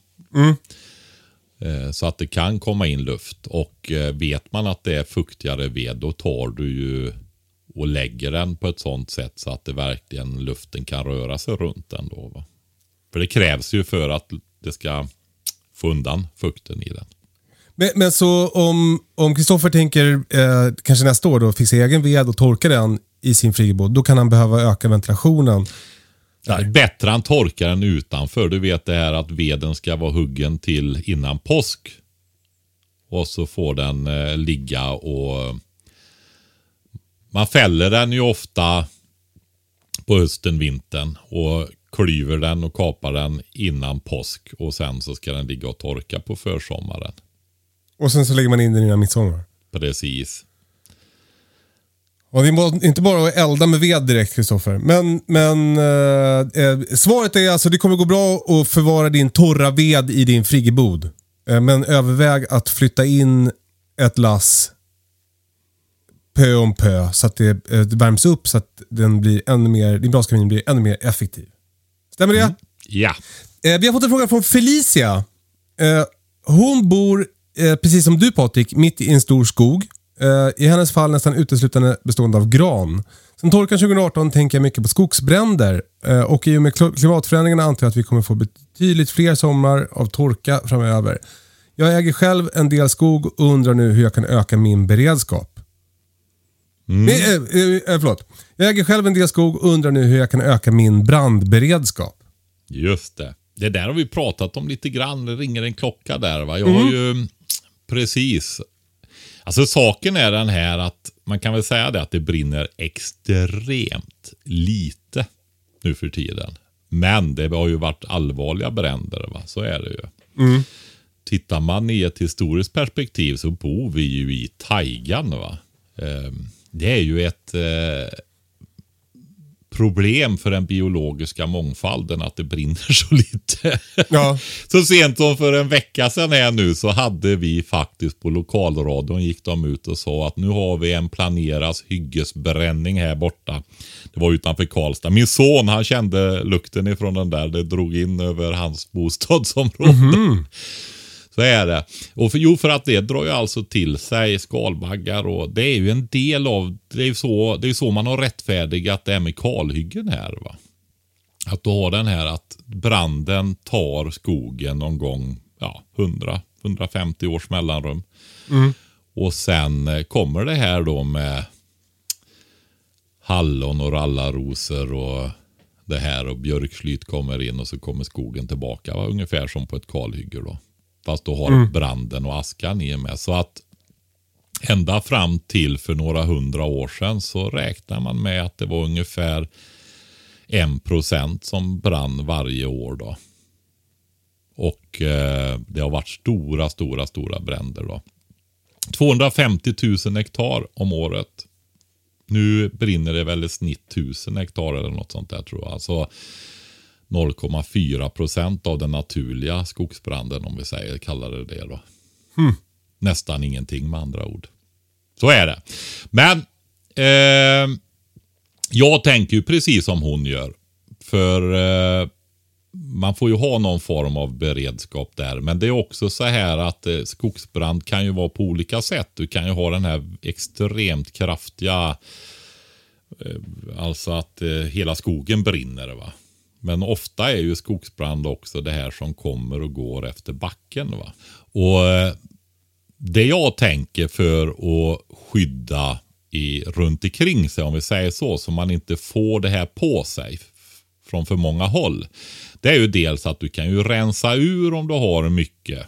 Eh, Så att det kan komma in luft. Och eh, vet man att det är fuktigare ved, då tar du ju och lägger den på ett sånt sätt så att det verkligen luften kan röra sig runt den. Då, va? För det krävs ju för att det ska få undan fukten i den. Men, men så om om Kristoffer tänker eh, kanske nästa år då fixa egen ved och torka den i sin friggebod, då kan han behöva öka ventilationen. Där. Bättre än torkar den utanför. Du vet det här att veden ska vara huggen till innan påsk. Och så får den eh, ligga och... Man fäller den ju ofta på hösten, vintern. Och klyver den och kapar den innan påsk. Och sen så ska den ligga och torka på försommaren. Och sen så lägger man in den innan midsommar. Precis. Och det är inte bara att elda med ved direkt Kristoffer. Men, men eh, eh, svaret är alltså det kommer gå bra att förvara din torra ved i din friggebod. Eh, men överväg att flytta in ett lass pö om pö så att det, eh, det värms upp så att den blir ännu mer, din braskamin blir ännu mer effektiv. Stämmer det? Ja. Eh, vi har fått en fråga från Felicia. Eh, hon bor, eh, precis som du Patrik, mitt i en stor skog. Eh, I hennes fall nästan uteslutande bestående av gran. Sen torkan 2018 tänker jag mycket på skogsbränder eh, och i och med kl- klimatförändringarna antar jag att vi kommer få betydligt fler somrar av torka framöver. Jag äger själv en del skog och undrar nu hur jag kan öka min beredskap. Nej, eh, eh, eh, förlåt. Jag äger själv en del skog och undrar nu hur jag kan öka min brandberedskap. Just det. Det där har vi pratat om lite grann. Det ringer en klocka där. Va? Jag har ju precis. Alltså saken är den här att man kan väl säga det att det brinner extremt lite nu för tiden. Men det har ju varit allvarliga bränder. Va? Så är det ju. Tittar man i ett historiskt perspektiv så bor vi ju i taigan. Va? Ehm, Det är ju ett eh, problem för den biologiska mångfalden att det brinner så lite. Ja. [LAUGHS] Så sent som för en vecka sedan här nu så hade vi faktiskt på lokalradion gick de ut och sa att nu har vi en planeras hyggesbränning här borta. Det var utanför Karlstad. Min son han kände lukten ifrån den där. Det drog in över hans [LAUGHS] bostadsområde. Så är det. Och för, jo, för att det drar ju alltså till sig skalbaggar och det är ju en del av, det är ju så, det är så man har rättfärdigat det här med kalhyggen här. va. Att du har den här att branden tar skogen någon gång, ja, 100-150 års mellanrum. Och sen eh, kommer det här då med hallon och rallarosor och det här och björkslyt kommer in och så kommer skogen tillbaka. Va? Ungefär som på ett kalhygge då. Fast då har branden och askan i med. Så att ända fram till för några hundra år sedan så räknar man med att det var ungefär en procent som brann varje år då. Och eh, det har varit stora, stora, stora bränder då. 250 000 hektar om året. Nu brinner det väl i snitt 1000 hektar eller något sånt där tror jag. Alltså 0,4 procent av den naturliga skogsbranden om vi säger, kallar det det då. Nästan ingenting med andra ord. Så är det. Men eh, jag tänker ju precis som hon gör. För eh, man får ju ha någon form av beredskap där. Men det är också så här att eh, skogsbrand kan ju vara på olika sätt. Du kan ju ha den här extremt kraftiga, eh, alltså att eh, hela skogen brinner. va. Men ofta är ju skogsbrand också det här som kommer och går efter backen. va. Och eh, det jag tänker för att skydda i, runt omkring sig, om vi säger så, så man inte får det här på sig från för många håll. Det är ju dels att du kan ju rensa ur om du har mycket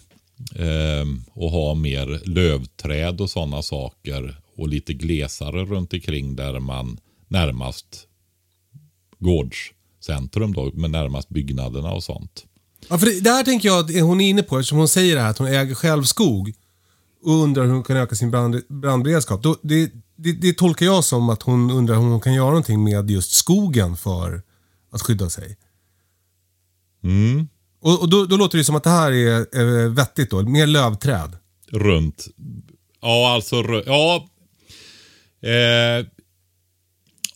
eh, och ha mer lövträd och sådana saker och lite glesare runt omkring där man närmast gårds gårdscentrum då, med närmast byggnaderna och sånt. Ja, för det, det här tänker jag att hon är inne på eftersom hon säger det här att hon äger själv skog och undrar hur hon kan öka sin brand, brandberedskap. Då, det, det, det tolkar jag som att hon undrar om hon kan göra någonting med just skogen för att skydda sig. Mm. Och, och då, då låter det som att det här är eh, vettigt då, mer lövträd. runt. Ja, alltså. Ja. Eh,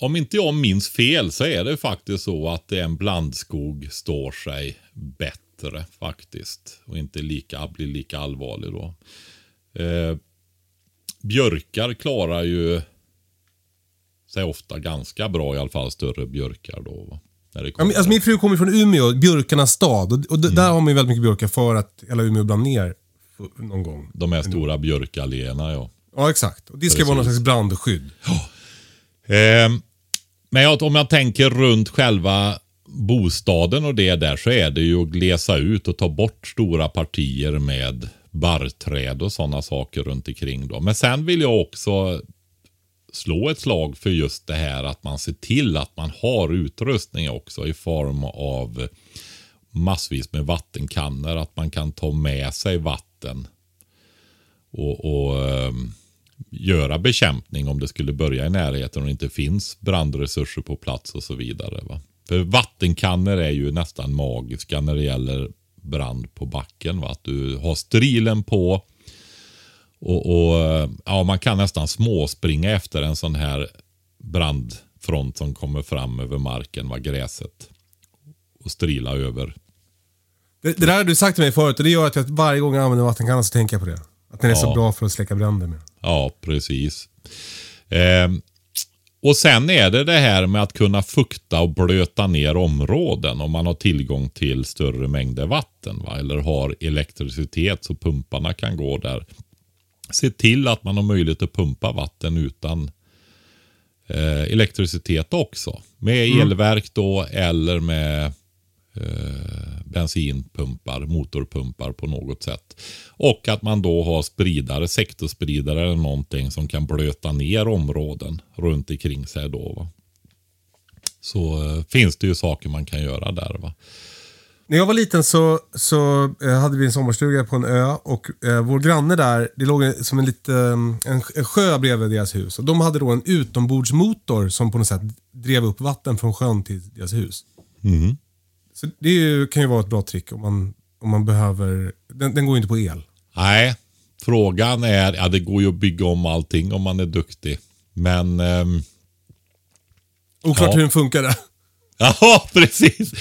om inte jag minns fel så är det faktiskt så att en blandskog står sig bättre faktiskt. Och inte lika, blir lika allvarlig då. Eh, björkar klarar ju sig ofta ganska bra, i alla fall större björkar då. va, När det Ja, kommer. alltså min fru kommer från Umeå, björkarnas stad. Och, och d- där har man ju väldigt mycket björkar för att hela Umeå brann ner någon gång. De här stora björkalléerna ja. Ja, exakt. Och det ska vara någon Precis. slags brandskydd. Eh, men jag, om jag tänker runt själva bostaden och det där så är det ju att glesa ut och ta bort stora partier med barrträd och sådana saker runt omkring då. Men sen vill jag också slå ett slag för just det här att man ser till att man har utrustning också i form av massvis med vattenkannor. Att man kan ta med sig vatten och, och ehm, göra bekämpning om det skulle börja i närheten och det inte finns brandresurser på plats och så vidare. Va? För vattenkannor är ju nästan magiska när det gäller brand på backen. Va? Att du har strilen på Och, och ja, Man kan nästan småspringa efter en sån här brandfront som kommer fram över marken, var gräset. Och strila över. Det, det där har du sagt till mig förut och det gör att jag varje gång jag använder vattenkannan så tänker jag på det. Att den är så Ja. bra för att släcka bränder med. Ja, precis. Ehm, och sen är det det här med att kunna fukta och blöta ner områden om man har tillgång till större mängder vatten. Va? Eller har elektricitet så pumparna kan gå där. Se till att man har möjlighet att pumpa vatten utan eh, elektricitet också. Med elverk då eller med eh, bensinpumpar, motorpumpar på något sätt. Och att man då har spridare, sektorspridare eller någonting som kan blöta ner områden runt omkring sig då. Va? Så eh, finns det ju saker man kan göra där. va. När jag var liten så, så eh, hade vi en sommarstuga på en ö och eh, vår granne där, det låg som en, liten, en, en sjö bredvid deras hus. Och de hade då en utombordsmotor som på något sätt drev upp vatten från sjön till deras hus. Så det ju, kan ju vara ett bra trick om man, om man behöver, den, den går ju inte på el. Nej, frågan är, ja det går ju att bygga om allting om man är duktig. Men ehm, Oklart Ja. hur den funkar där. [LAUGHS] [LAUGHS] Ja, precis.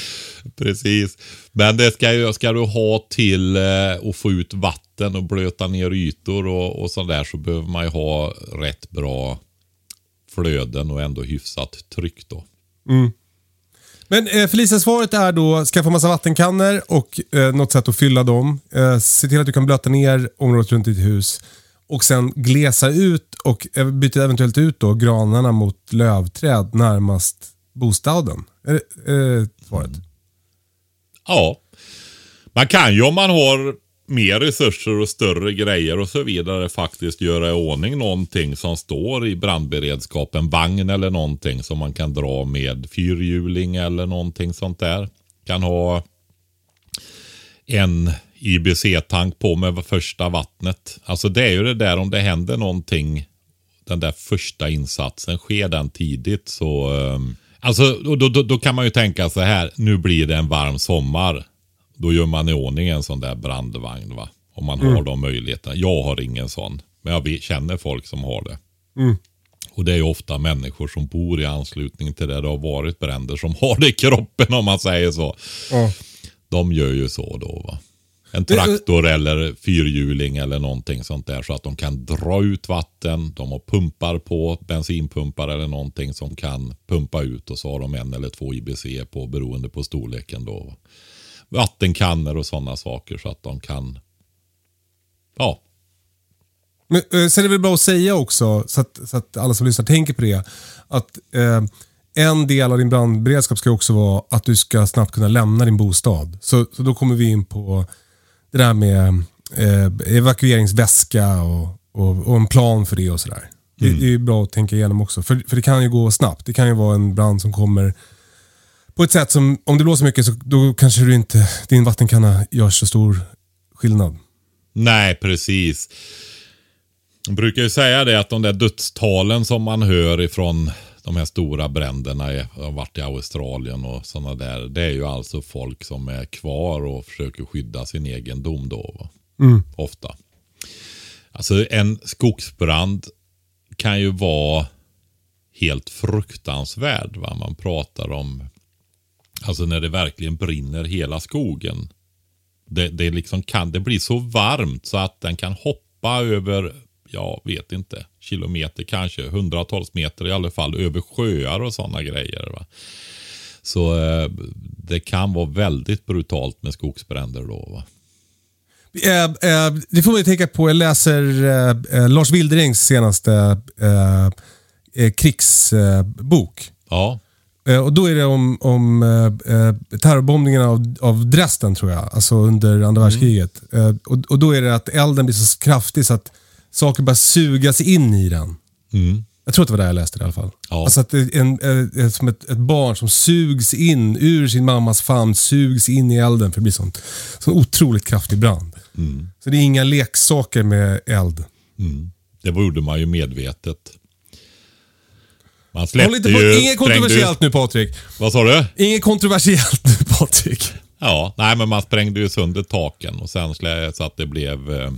Precis. Men det ska, ju, ska du ha till eh, att få ut vatten och blöta ner ytor och, och sådär så behöver man ju ha rätt bra flöden och ändå hyfsat tryck då. Men eh, Felicia-svaret är då skaffa massa vattenkannor och eh, något sätt att fylla dem. Eh, se till att du kan blöta ner området runt ditt hus. Och sen glesa ut och byta eventuellt ut då granarna mot lövträd närmast bostaden. Är det är det svaret? Ja, man kan ju om man har mer resurser och större grejer och så vidare faktiskt göra i ordning någonting som står i brandberedskapen. Vagn eller någonting som man kan dra med fyrhjuling eller någonting sånt där. Kan ha en IBC-tank på med första vattnet. Alltså det är ju det där om det händer någonting, den där första insatsen, sker den tidigt så... Ehm, alltså då, då- då kan man ju tänka så här, nu blir det en varm sommar. Då gör man i ordning en sån där brandvagn va. Om man har de möjligheterna. Jag har ingen sån. Men jag känner folk som har det. Och det är ju ofta människor som bor i anslutning till där det har varit bränder som har det i kroppen om man säger så. Ja. De gör ju så då va. En traktor eller fyrhjuling eller någonting sånt där så att de kan dra ut vatten. De har pumpar på, bensinpumpar eller någonting som kan pumpa ut och så har de en eller två IBC på beroende på storleken då. Vattenkannor och sådana saker så att de kan Ja, Men, eh, sen är det väl bra att säga också, så att, så att alla som lyssnar tänker på det, att eh, en del av din brandberedskap ska också vara att du ska snabbt kunna lämna din bostad. Så, så då kommer vi in på det där med eh, evakueringsväska och, och, och en plan för det och sådär. Det, det är bra att tänka igenom också, för, för det kan ju gå snabbt. Det kan ju vara en brand som kommer på ett sätt som, om det blåser mycket så då kanske du inte, din vattenkanna gör så stor skillnad. Nej, precis. Jag brukar ju säga det att de där dödstalen som man hör ifrån de här stora bränderna i- har varit i Australien och sådana där. Det är ju alltså folk som är kvar och försöker skydda sin egendom då. Va? Ofta. Alltså en skogsbrand kan ju vara helt fruktansvärd. Va? Man pratar om, alltså när det verkligen brinner hela skogen. Det, det, liksom kan, det blir så varmt så att den kan hoppa över, jag vet inte, kilometer kanske, hundratals meter i alla fall, över sjöar och sådana grejer. Va? Så eh, det kan vara väldigt brutalt med skogsbränder då. Va? Eh, eh, det får man ju tänka på. Jag läser eh, eh, Lars Wilderings senaste eh, krigsbok. Ja, och då är det om, om eh, eh, terrorbombningarna av, av Dresden tror jag, alltså under andra världskriget. Eh, och, och då är det att elden blir så kraftig så att saker bara sugas in i den. Jag tror att det var där jag läste det i alla fall. Ja. Alltså att det är en, eh, eh, som ett, ett barn som sugs in ur sin mammas famn, sugs in i elden för det blir sånt, sån otroligt kraftig brand. Så det är inga leksaker med eld. det gjorde man ju medvetet. Man släppte inte på, ju... inget kontroversiellt nu Patrik. vad sa du? Inget kontroversiellt nu Patrik. Ja, nej men man sprängde ju sönder taken och sen så att det blev eh,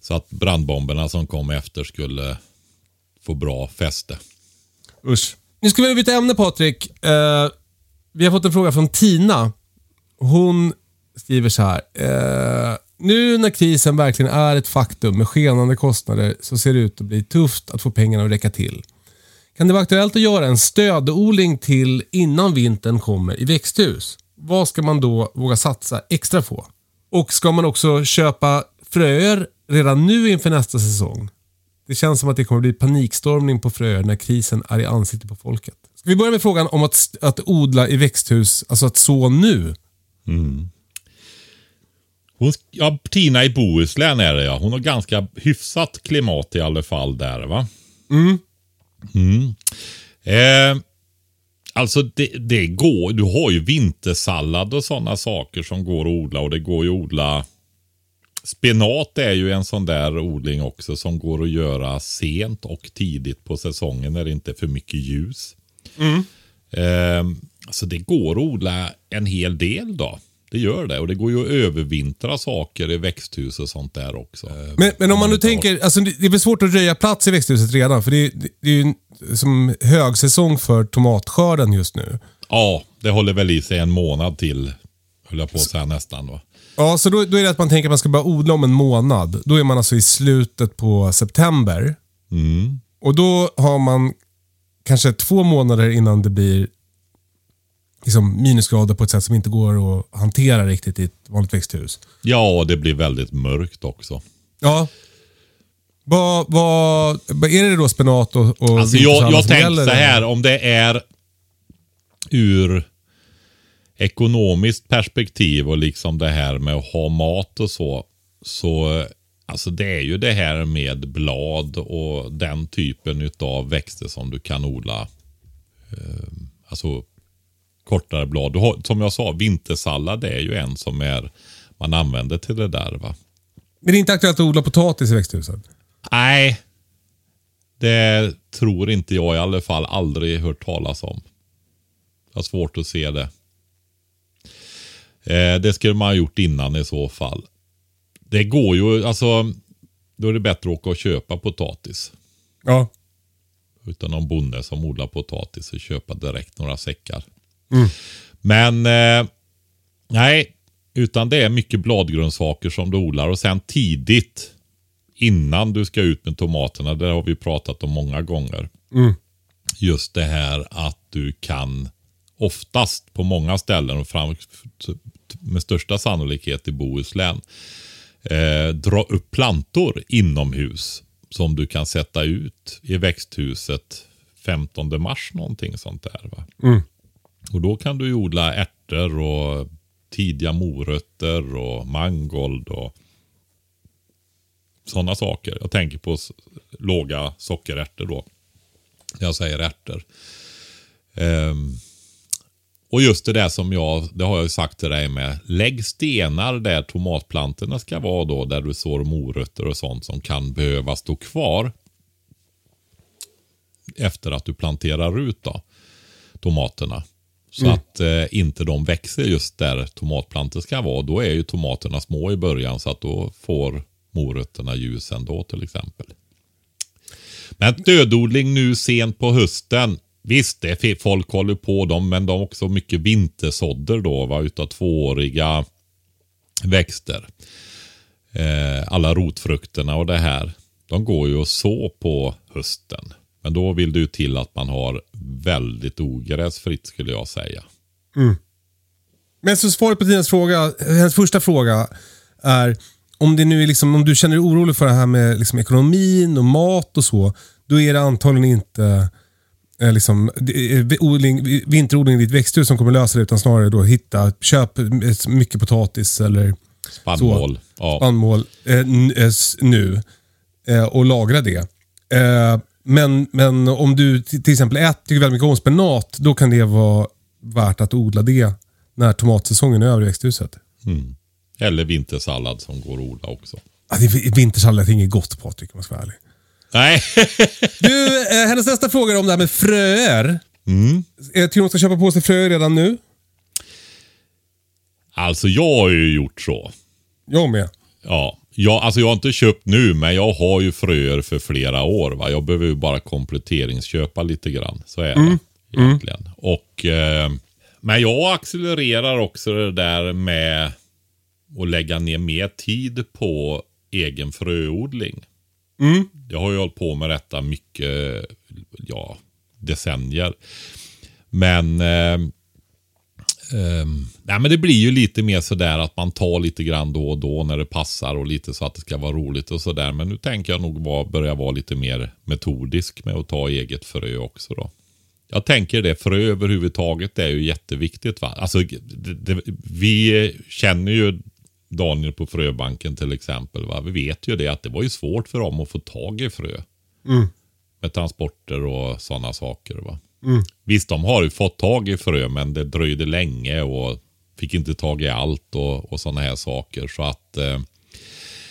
Så att brandbomberna som kom efter skulle få bra fäste. Usch. Nu ska vi byta ämne Patrik. Eh, vi har fått en fråga från Tina. Hon skriver så här. Eh, nu när krisen verkligen är ett faktum med skenande kostnader så ser det ut att bli tufft att få pengarna att räcka till. Kan det vara aktuellt att göra en stödodling till innan vintern kommer i växthus? Vad ska man då våga satsa extra på? Och ska man också köpa fröer redan nu inför nästa säsong? Det känns som att det kommer bli panikstormning på fröer när krisen är i ansiktet på folket. Ska vi börja med frågan om att, att odla i växthus, alltså att så nu? Hon, ja, Tina i Bohuslän är det ja. Hon har ganska hyfsat klimat i alla fall där va? Mm. Eh, alltså det, det går, du har ju vintersallad och sådana saker som går att odla och det går ju att odla Spenat är ju en sån där odling också som går att göra sent och tidigt på säsongen när det inte är för mycket ljus. Eh, så det går att odla en hel del då. Det gör det och det går ju att övervintra saker i växthus och sånt där också. Men, men om man nu tänker, alltså det det är väl svårt att röja plats i växthuset redan för det, är- det är ju som högsäsong för tomatskörden just nu. Ja, det håller väl i sig en månad till. Höll jag på att säga nästan va. Ja, så då, då är det att man tänker att man ska börja odla om en månad. Då är man alltså i slutet på september. Och då har man kanske två månader innan det blir liksom minusgrader på ett sätt som inte går att hantera riktigt i ett vanligt växthus. Ja, och det blir väldigt mörkt också. Ja. Vad, vad, är det då spenat och, och Alltså jag, jag tänkte så här, om det är ur ekonomiskt perspektiv och liksom det här med att ha mat och så. Så alltså det är ju det här med blad och den typen av växter som du kan odla. Eh, alltså kortare blad. Du har, som jag sa, vintersallad är ju en som är man använder till det där. va. Men det är inte aktuellt att odla potatis i växthuset? Nej, det tror inte jag i alla fall. Aldrig hört talas om. Jag har svårt att se det. Eh, det skulle man ha gjort innan i så fall. Det går ju, alltså. Då är det bättre att åka och köpa potatis. Ja. Utan någon bonde som odlar potatis och köpa direkt några säckar. Men eh, nej, utan det är mycket bladgrönsaker som du odlar och sen tidigt innan du ska ut med tomaterna, det har vi pratat om många gånger. Just det här att du kan oftast på många ställen och fram, med största sannolikhet i Bohuslän eh, dra upp plantor inomhus som du kan sätta ut i växthuset 15 mars någonting sånt där. Va? Och då kan du ju odla ärtor och tidiga morötter och mangold och sådana saker. Jag tänker på låga sockerärtor då. Jag säger ärtor. Um, och just det där som jag, det har jag ju sagt till dig med. Lägg stenar där tomatplantorna ska vara då. Där du sår morötter och sånt som kan behöva stå kvar. Efter att du planterar ut då, tomaterna. Så att eh, inte de växer just där tomatplantor ska vara. Då är ju tomaterna små i början så att då får morötterna ljus ändå till exempel. Men dödodling nu sent på hösten. Visst, det folk håller på dem, men de har också mycket vintersådder då, va, utav tvååriga växter. Eh, alla rotfrukterna och det här, de går ju att så på hösten. Men då vill det ju till att man har väldigt ogräsfritt skulle jag säga. Men så svaret på Tinas fråga, hennes första fråga är om, det nu är liksom, om du känner dig orolig för det här med liksom ekonomin och mat och så, då är det antagligen inte eh, liksom, odling, vinterodling i ditt växthus som kommer lösa det, utan snarare då hitta, köp mycket potatis eller Spannmål. Ja. spannmål eh, eh, nu eh, och lagra det. Eh, men, men om du till exempel äter, tycker väldigt mycket om spenat, då kan det vara värt att odla det när tomatsäsongen är över i växthuset. Eller vintersallad som går att odla också. Ah, det är vintersallad är inget gott Patrik om jag ska vara ärlig. Nej, [LAUGHS] Du, eh, hennes nästa fråga är om det här med fröer. Mm. Jag tycker hon ska köpa på sig fröer redan nu. alltså jag har ju gjort så. Jag med. Ja, Ja, alltså jag har inte köpt nu, men jag har ju fröer för flera år. Va? Jag behöver ju bara kompletteringsköpa lite grann. Så är det egentligen. Och, eh, men jag accelererar också det där med att lägga ner mer tid på egen fröodling. Jag har ju hållit på med detta mycket, ja, decennier. Men, eh, eh, nej, men det blir ju lite mer sådär att man tar lite grann då och då när det passar och lite så att det ska vara roligt och sådär. Men nu tänker jag nog vara, börja vara lite mer metodisk med att ta eget frö också då. Jag tänker det, frö överhuvudtaget är ju jätteviktigt. Va? Alltså, det, det, vi känner ju Daniel på Fröbanken till exempel. Va? Vi vet ju det att det var ju svårt för dem att få tag i frö. Med transporter och sådana saker. Va? Visst, de har ju fått tag i frö men det dröjde länge och fick inte tag i allt och, och sådana här saker. Så att eh,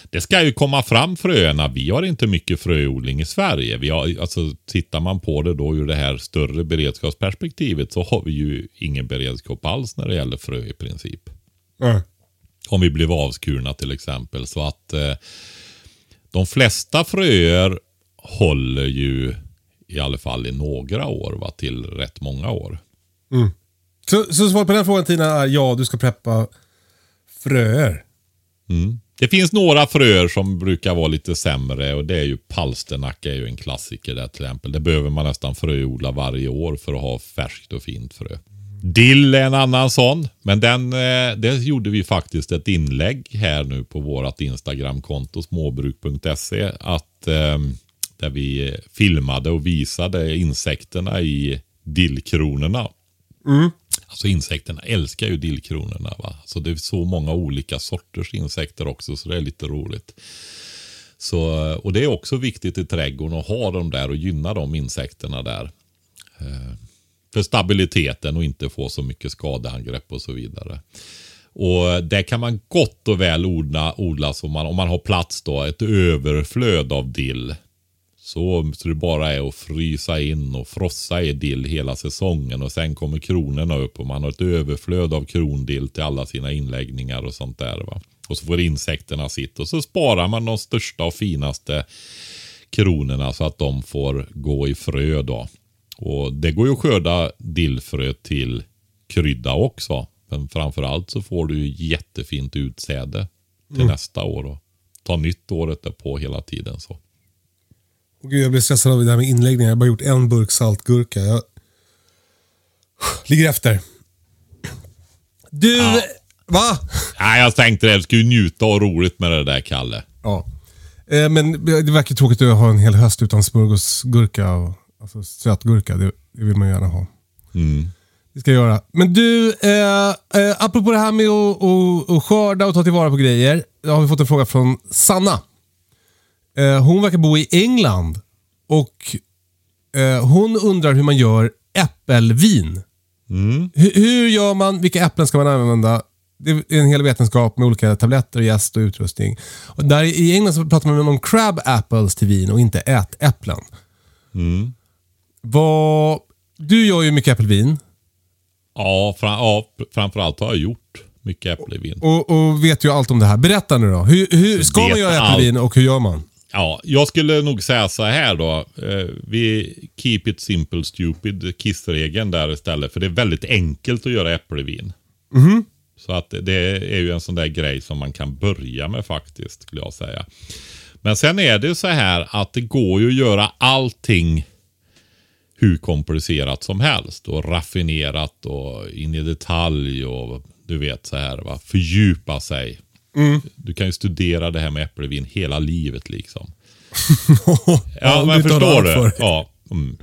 det ska ju komma fram fröerna. Vi har inte mycket fröodling i Sverige. Vi har, alltså, tittar man på det då ur det här större beredskapsperspektivet så har vi ju ingen beredskap alls när det gäller frö i princip. Ja. Om vi blev avskurna till exempel. Så att eh, de flesta fröer håller ju i alla fall i några år va, till rätt många år. Så, så svaret på den frågan Tina är ja, du ska preppa fröer. Det finns några fröer som brukar vara lite sämre och det är ju palsternacka är ju en klassiker där till exempel. Det behöver man nästan fröodla varje år för att ha färskt och fint frö. Dill är en annan sån, men den, eh, det gjorde vi faktiskt ett inlägg här nu på vårt Instagramkonto småbruk.se att eh, där vi filmade och visade insekterna i dillkronorna. Alltså insekterna älskar ju dillkronorna. Va? Så det är så många olika sorters insekter också så det är lite roligt. Så, och det är också viktigt i trädgården att ha dem där och gynna de insekterna där. Eh, för stabiliteten och inte få så mycket skadeangrepp och så vidare. Och Det kan man gott och väl odla, odla man, om man har plats då, ett överflöd av dill. Så, så det bara är att frysa in och frossa i dill hela säsongen och sen kommer kronorna upp och man har ett överflöd av krondill till alla sina inläggningar och sånt där. Va? Och så får insekterna sitt och så sparar man de största och finaste kronorna så att de får gå i frö då. Och det går ju att skörda dillfrö till krydda också. Men framförallt så får du jättefint utsäde till nästa år och ta nytt året därpå hela tiden. så. Och gud, jag blir stressad av det här med inläggningar. Jag har bara gjort en burk saltgurka. Jag [SIGHS] ligger efter. Du, Ja. va? Nej, jag tänkte det. Du ska ju njuta och roligt med det där, Kalle. Ja. Eh, men det verkar tråkigt att ha en hel höst utan smörgåsgurka. Och, alltså sötgurka, det, det vill man gärna ha. Det ska jag göra. Men du, eh, eh, apropå det här med att och, och skörda och ta tillvara på grejer. Då har vi fått en fråga från Sanna. Eh, hon verkar bo i England. Och eh, hon undrar hur man gör äppelvin. Hur, hur gör man? Vilka äpplen ska man använda? Det är en hel vetenskap med olika tabletter, jäst och utrustning. Och där I England så pratar man om crab apples till vin och inte ätäpplen. Vad, du gör ju mycket äppelvin Ja, fram, ja, framförallt har jag gjort mycket äppelvin. och, och vet ju allt om det här. Berätta nu då. Hur, hur ska man göra äppelvin och hur gör man? Ja, jag skulle nog säga så här då. Eh, vi keep it simple stupid, kissregeln där istället. För det är väldigt enkelt att göra äppelvin. Så att det är ju en sån där grej som man kan börja med faktiskt, skulle jag säga. Men sen är det så här att det går ju att göra allting hur komplicerat som helst och raffinerat och in i detalj och du vet så här va, fördjupa sig. Du kan ju studera det här med äppelvin hela livet liksom. [LAUGHS] Ja, men du tar förstår du? Ja. Mm.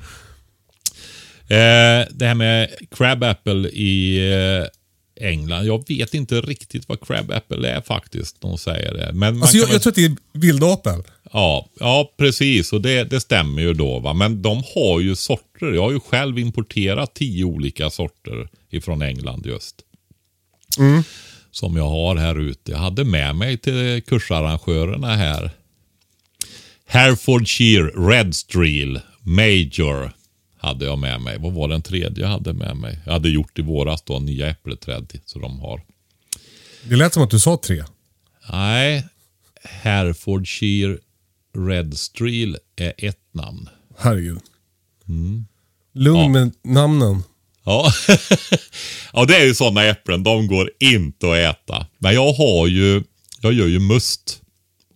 Eh, det här med crab apple i eh, England. Jag vet inte riktigt vad crab apple är faktiskt. De säger det. Men Alltså, jag, väl- jag tror att det är vildapel. Ja, ja precis. Och det, det stämmer ju då. Va? Men de har ju sorter. Jag har ju själv importerat tio olika sorter ifrån England just. Som jag har här ute. Jag hade med mig till kursarrangörerna här. Herefordshire Red Streel Major hade jag med mig. Vad var den tredje jag hade med mig? Jag hade gjort i våras då, nya äppelträd så de har. Det lät som att du sa tre. Nej, Herefordshire Red Streel är ett namn. Herregud. Lugn Ja. med namnen. Ja. [LAUGHS] ja, det är ju sådana äpplen. De går inte att äta. Men jag har ju, jag gör ju must.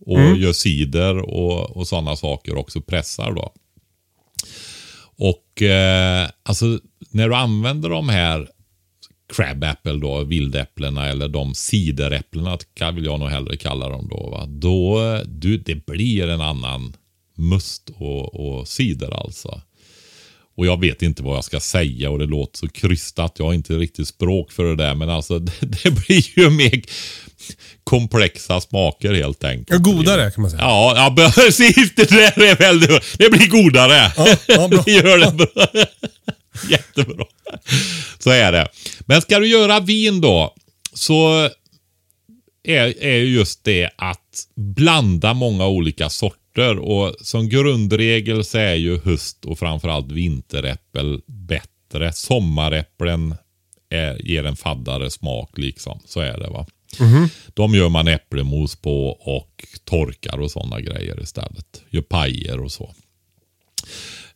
Och gör cider och, och sådana saker också. Pressar då. Och eh, alltså när du använder de här crab apple då, vildäpplena eller de cideräpplena vill jag nog hellre kalla dem då. Va? Då, du, det blir en annan must och, och cider alltså. Och jag vet inte vad jag ska säga och det låter så krystat. Jag har inte riktigt språk för det där. Men alltså [LAUGHS] det, det blir ju mer komplexa smaker helt enkelt. Ja, godare kan man säga. Ja, ja [LAUGHS] precis. Det där är väldigt Det blir godare. Ja, ja, bra. [LAUGHS] det gör det bra. Jättebra. Så är det. Men ska du göra vin då. Så är, är ju just det att blanda många olika sorter. Och som grundregel så är ju höst och framförallt vinteräppel bättre. Sommaräpplen är, ger en faddare smak liksom. Så är det va. De gör man äpplemos på och torkar och sådana grejer istället. Gör pajer och så.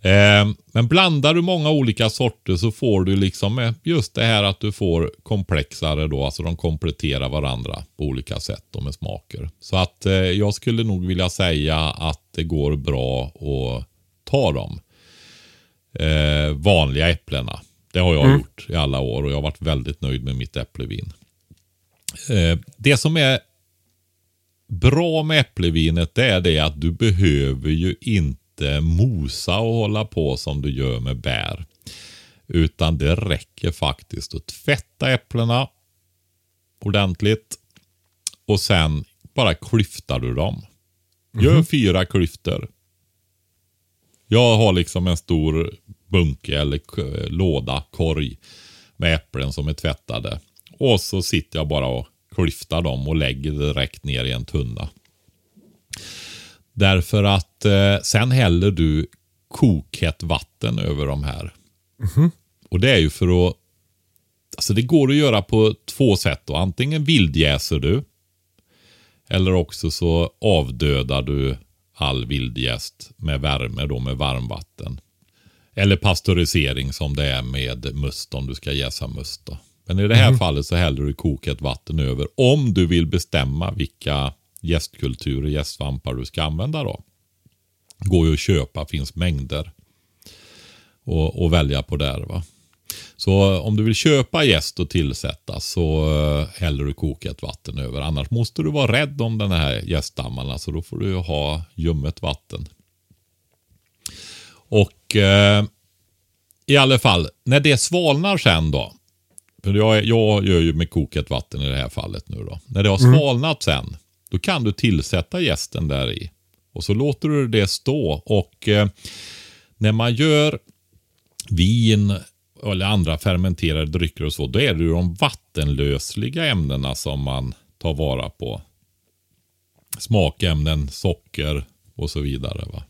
Eh, men blandar du många olika sorter så får du liksom eh, just det här att du får komplexare då. Alltså de kompletterar varandra på olika sätt då med smaker. Så att eh, jag skulle nog vilja säga att det går bra att ta. Eh, vanliga äpplena. Det har jag gjort i alla år och jag har varit väldigt nöjd med mitt äpplevin. Det som är bra med äpplevinet det är det att du behöver ju inte mosa och hålla på som du gör med bär. Utan det räcker faktiskt att tvätta äpplena ordentligt och sen bara klyftar du dem. Gör fyra klyftor. Jag har liksom en stor bunke eller låda, korg med äpplen som är tvättade. Och så sitter jag bara och klyftar dem och lägger direkt ner i en tunna. Därför att eh, sen häller du kokhett vatten över de här. Och det är ju för att Alltså det går att göra på två sätt. Då. Antingen vildjäser du. Eller också så avdödar du all vildjäst med värme då med varmvatten. Eller pasteurisering som det är med must om du ska jäsa must. Då. Men i det här fallet så häller du kokat vatten över om du vill bestämma vilka gästkulturer, gästsvampar du ska använda då. Går ju att köpa, finns mängder. Och, och välja på där va. Så om du vill köpa jäst och tillsätta så eh, häller du kokat vatten över. Annars måste du vara rädd om den här jästdammarna så då får du ha ljummet vatten. Och eh, i alla fall, när det svalnar sen då. För jag, jag gör ju med kokat vatten i det här fallet nu då. När det har svalnat sen, då kan du tillsätta jästen där i. Och så låter du det stå. Och eh, när man gör vin eller andra fermenterade drycker och så, då är det ju de vattenlösliga ämnena som man tar vara på. Smakämnen, socker och så vidare. Va?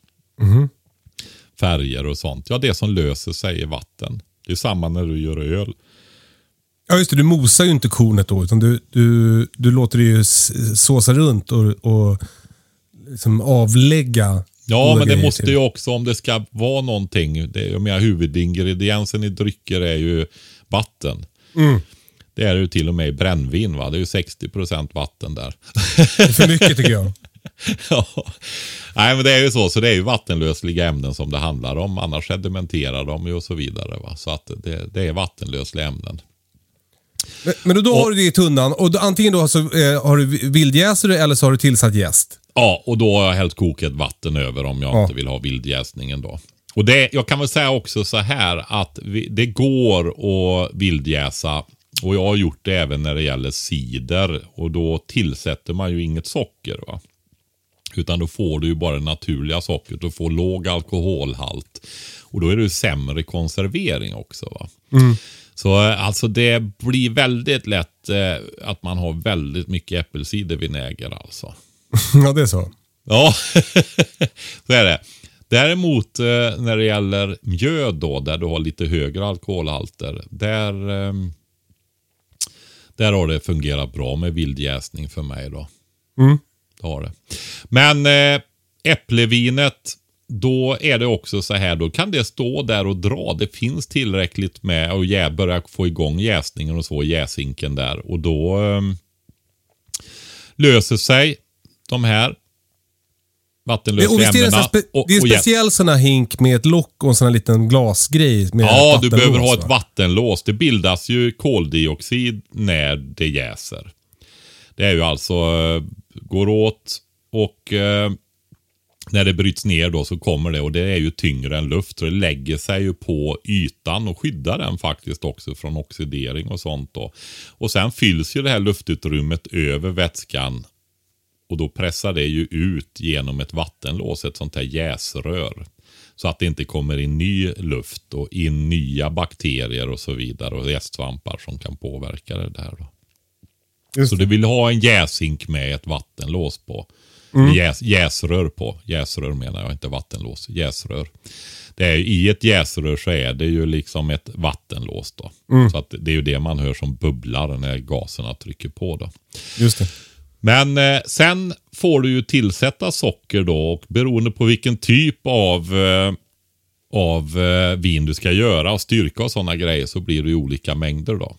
Färger och sånt. Ja, det som löser sig i vatten. Det är samma när du gör öl. Ja, just det. Du mosar ju inte kornet då, utan du, du, du låter det ju såsa runt och, och liksom avlägga. Ja, men det måste till. ju också om det ska vara någonting. Det, jag menar huvudingrediensen i drycker är ju vatten. Mm. Det är ju till och med i brännvin. Va? Det är ju 60% vatten där. Det är för mycket tycker jag. [LAUGHS] ja. Nej, men det är ju så. Så det är ju vattenlösliga ämnen som det handlar om. Annars sedimenterar de ju och så vidare. Va? Så att det, det är vattenlösliga ämnen. Men, men då har du det i tunnan och då, antingen då så, eh, har du vildjäser eller så har du tillsatt jäst. Ja, och då har jag hällt kokat vatten över om jag Ja. inte vill ha vildjäsningen då. Och det, jag kan väl säga också så här att vi, det går att vildjäsa och jag har gjort det även när det gäller cider och då tillsätter man ju inget socker. va. Utan då får du ju bara det naturliga sockret och får låg alkoholhalt. Och då är det ju sämre konservering också. va. Så eh, alltså det blir väldigt lätt eh, att man har väldigt mycket äppelcidervinäger alltså. [LAUGHS] ja, det är så. Ja, [LAUGHS] så är det. Däremot eh, när det gäller mjöd då, där du har lite högre alkoholhalter, där, eh, där har det fungerat bra med vildjäsning för mig då. Mm. det har det. Men eh, äpplevinet, då är det också så här, då kan det stå där och dra. Det finns tillräckligt med jä- börja få igång jäsningen och så, jäsinken där. Och då eh, löser sig de här Det, vattenlösa och visst är det, ämnena. spe, och- det är en och speciell sån här hink med ett lock och en sån här liten glasgrej. Med Ja, du behöver ha ett va? vattenlås. Det bildas ju koldioxid när det jäser. Det är ju alltså, eh, går åt och eh, när det bryts ner då så kommer det och det är ju tyngre än luft. Så det lägger sig ju på ytan och skyddar den faktiskt också från oxidering och sånt då. Och sen fylls ju det här luftutrymmet över vätskan och då pressar det ju ut genom ett vattenlås, ett sånt här jäsrör. Så att det inte kommer in ny luft och in nya bakterier och så vidare och gästsvampar som kan påverka det där. Då. Just Så du vill ha en jäsink med ett vattenlås på. Jäs, jäsrör på. Jäsrör menar jag, inte vattenlås. Jäsrör. Det är, I ett jäsrör så är det ju liksom ett vattenlås. då. Så att det är ju det man hör som bubblar när gaserna trycker på. då. Just det. Men eh, sen får du ju tillsätta socker då och beroende på vilken typ av, eh, av eh, vin du ska göra och styrka och sådana grejer så blir det ju olika mängder då.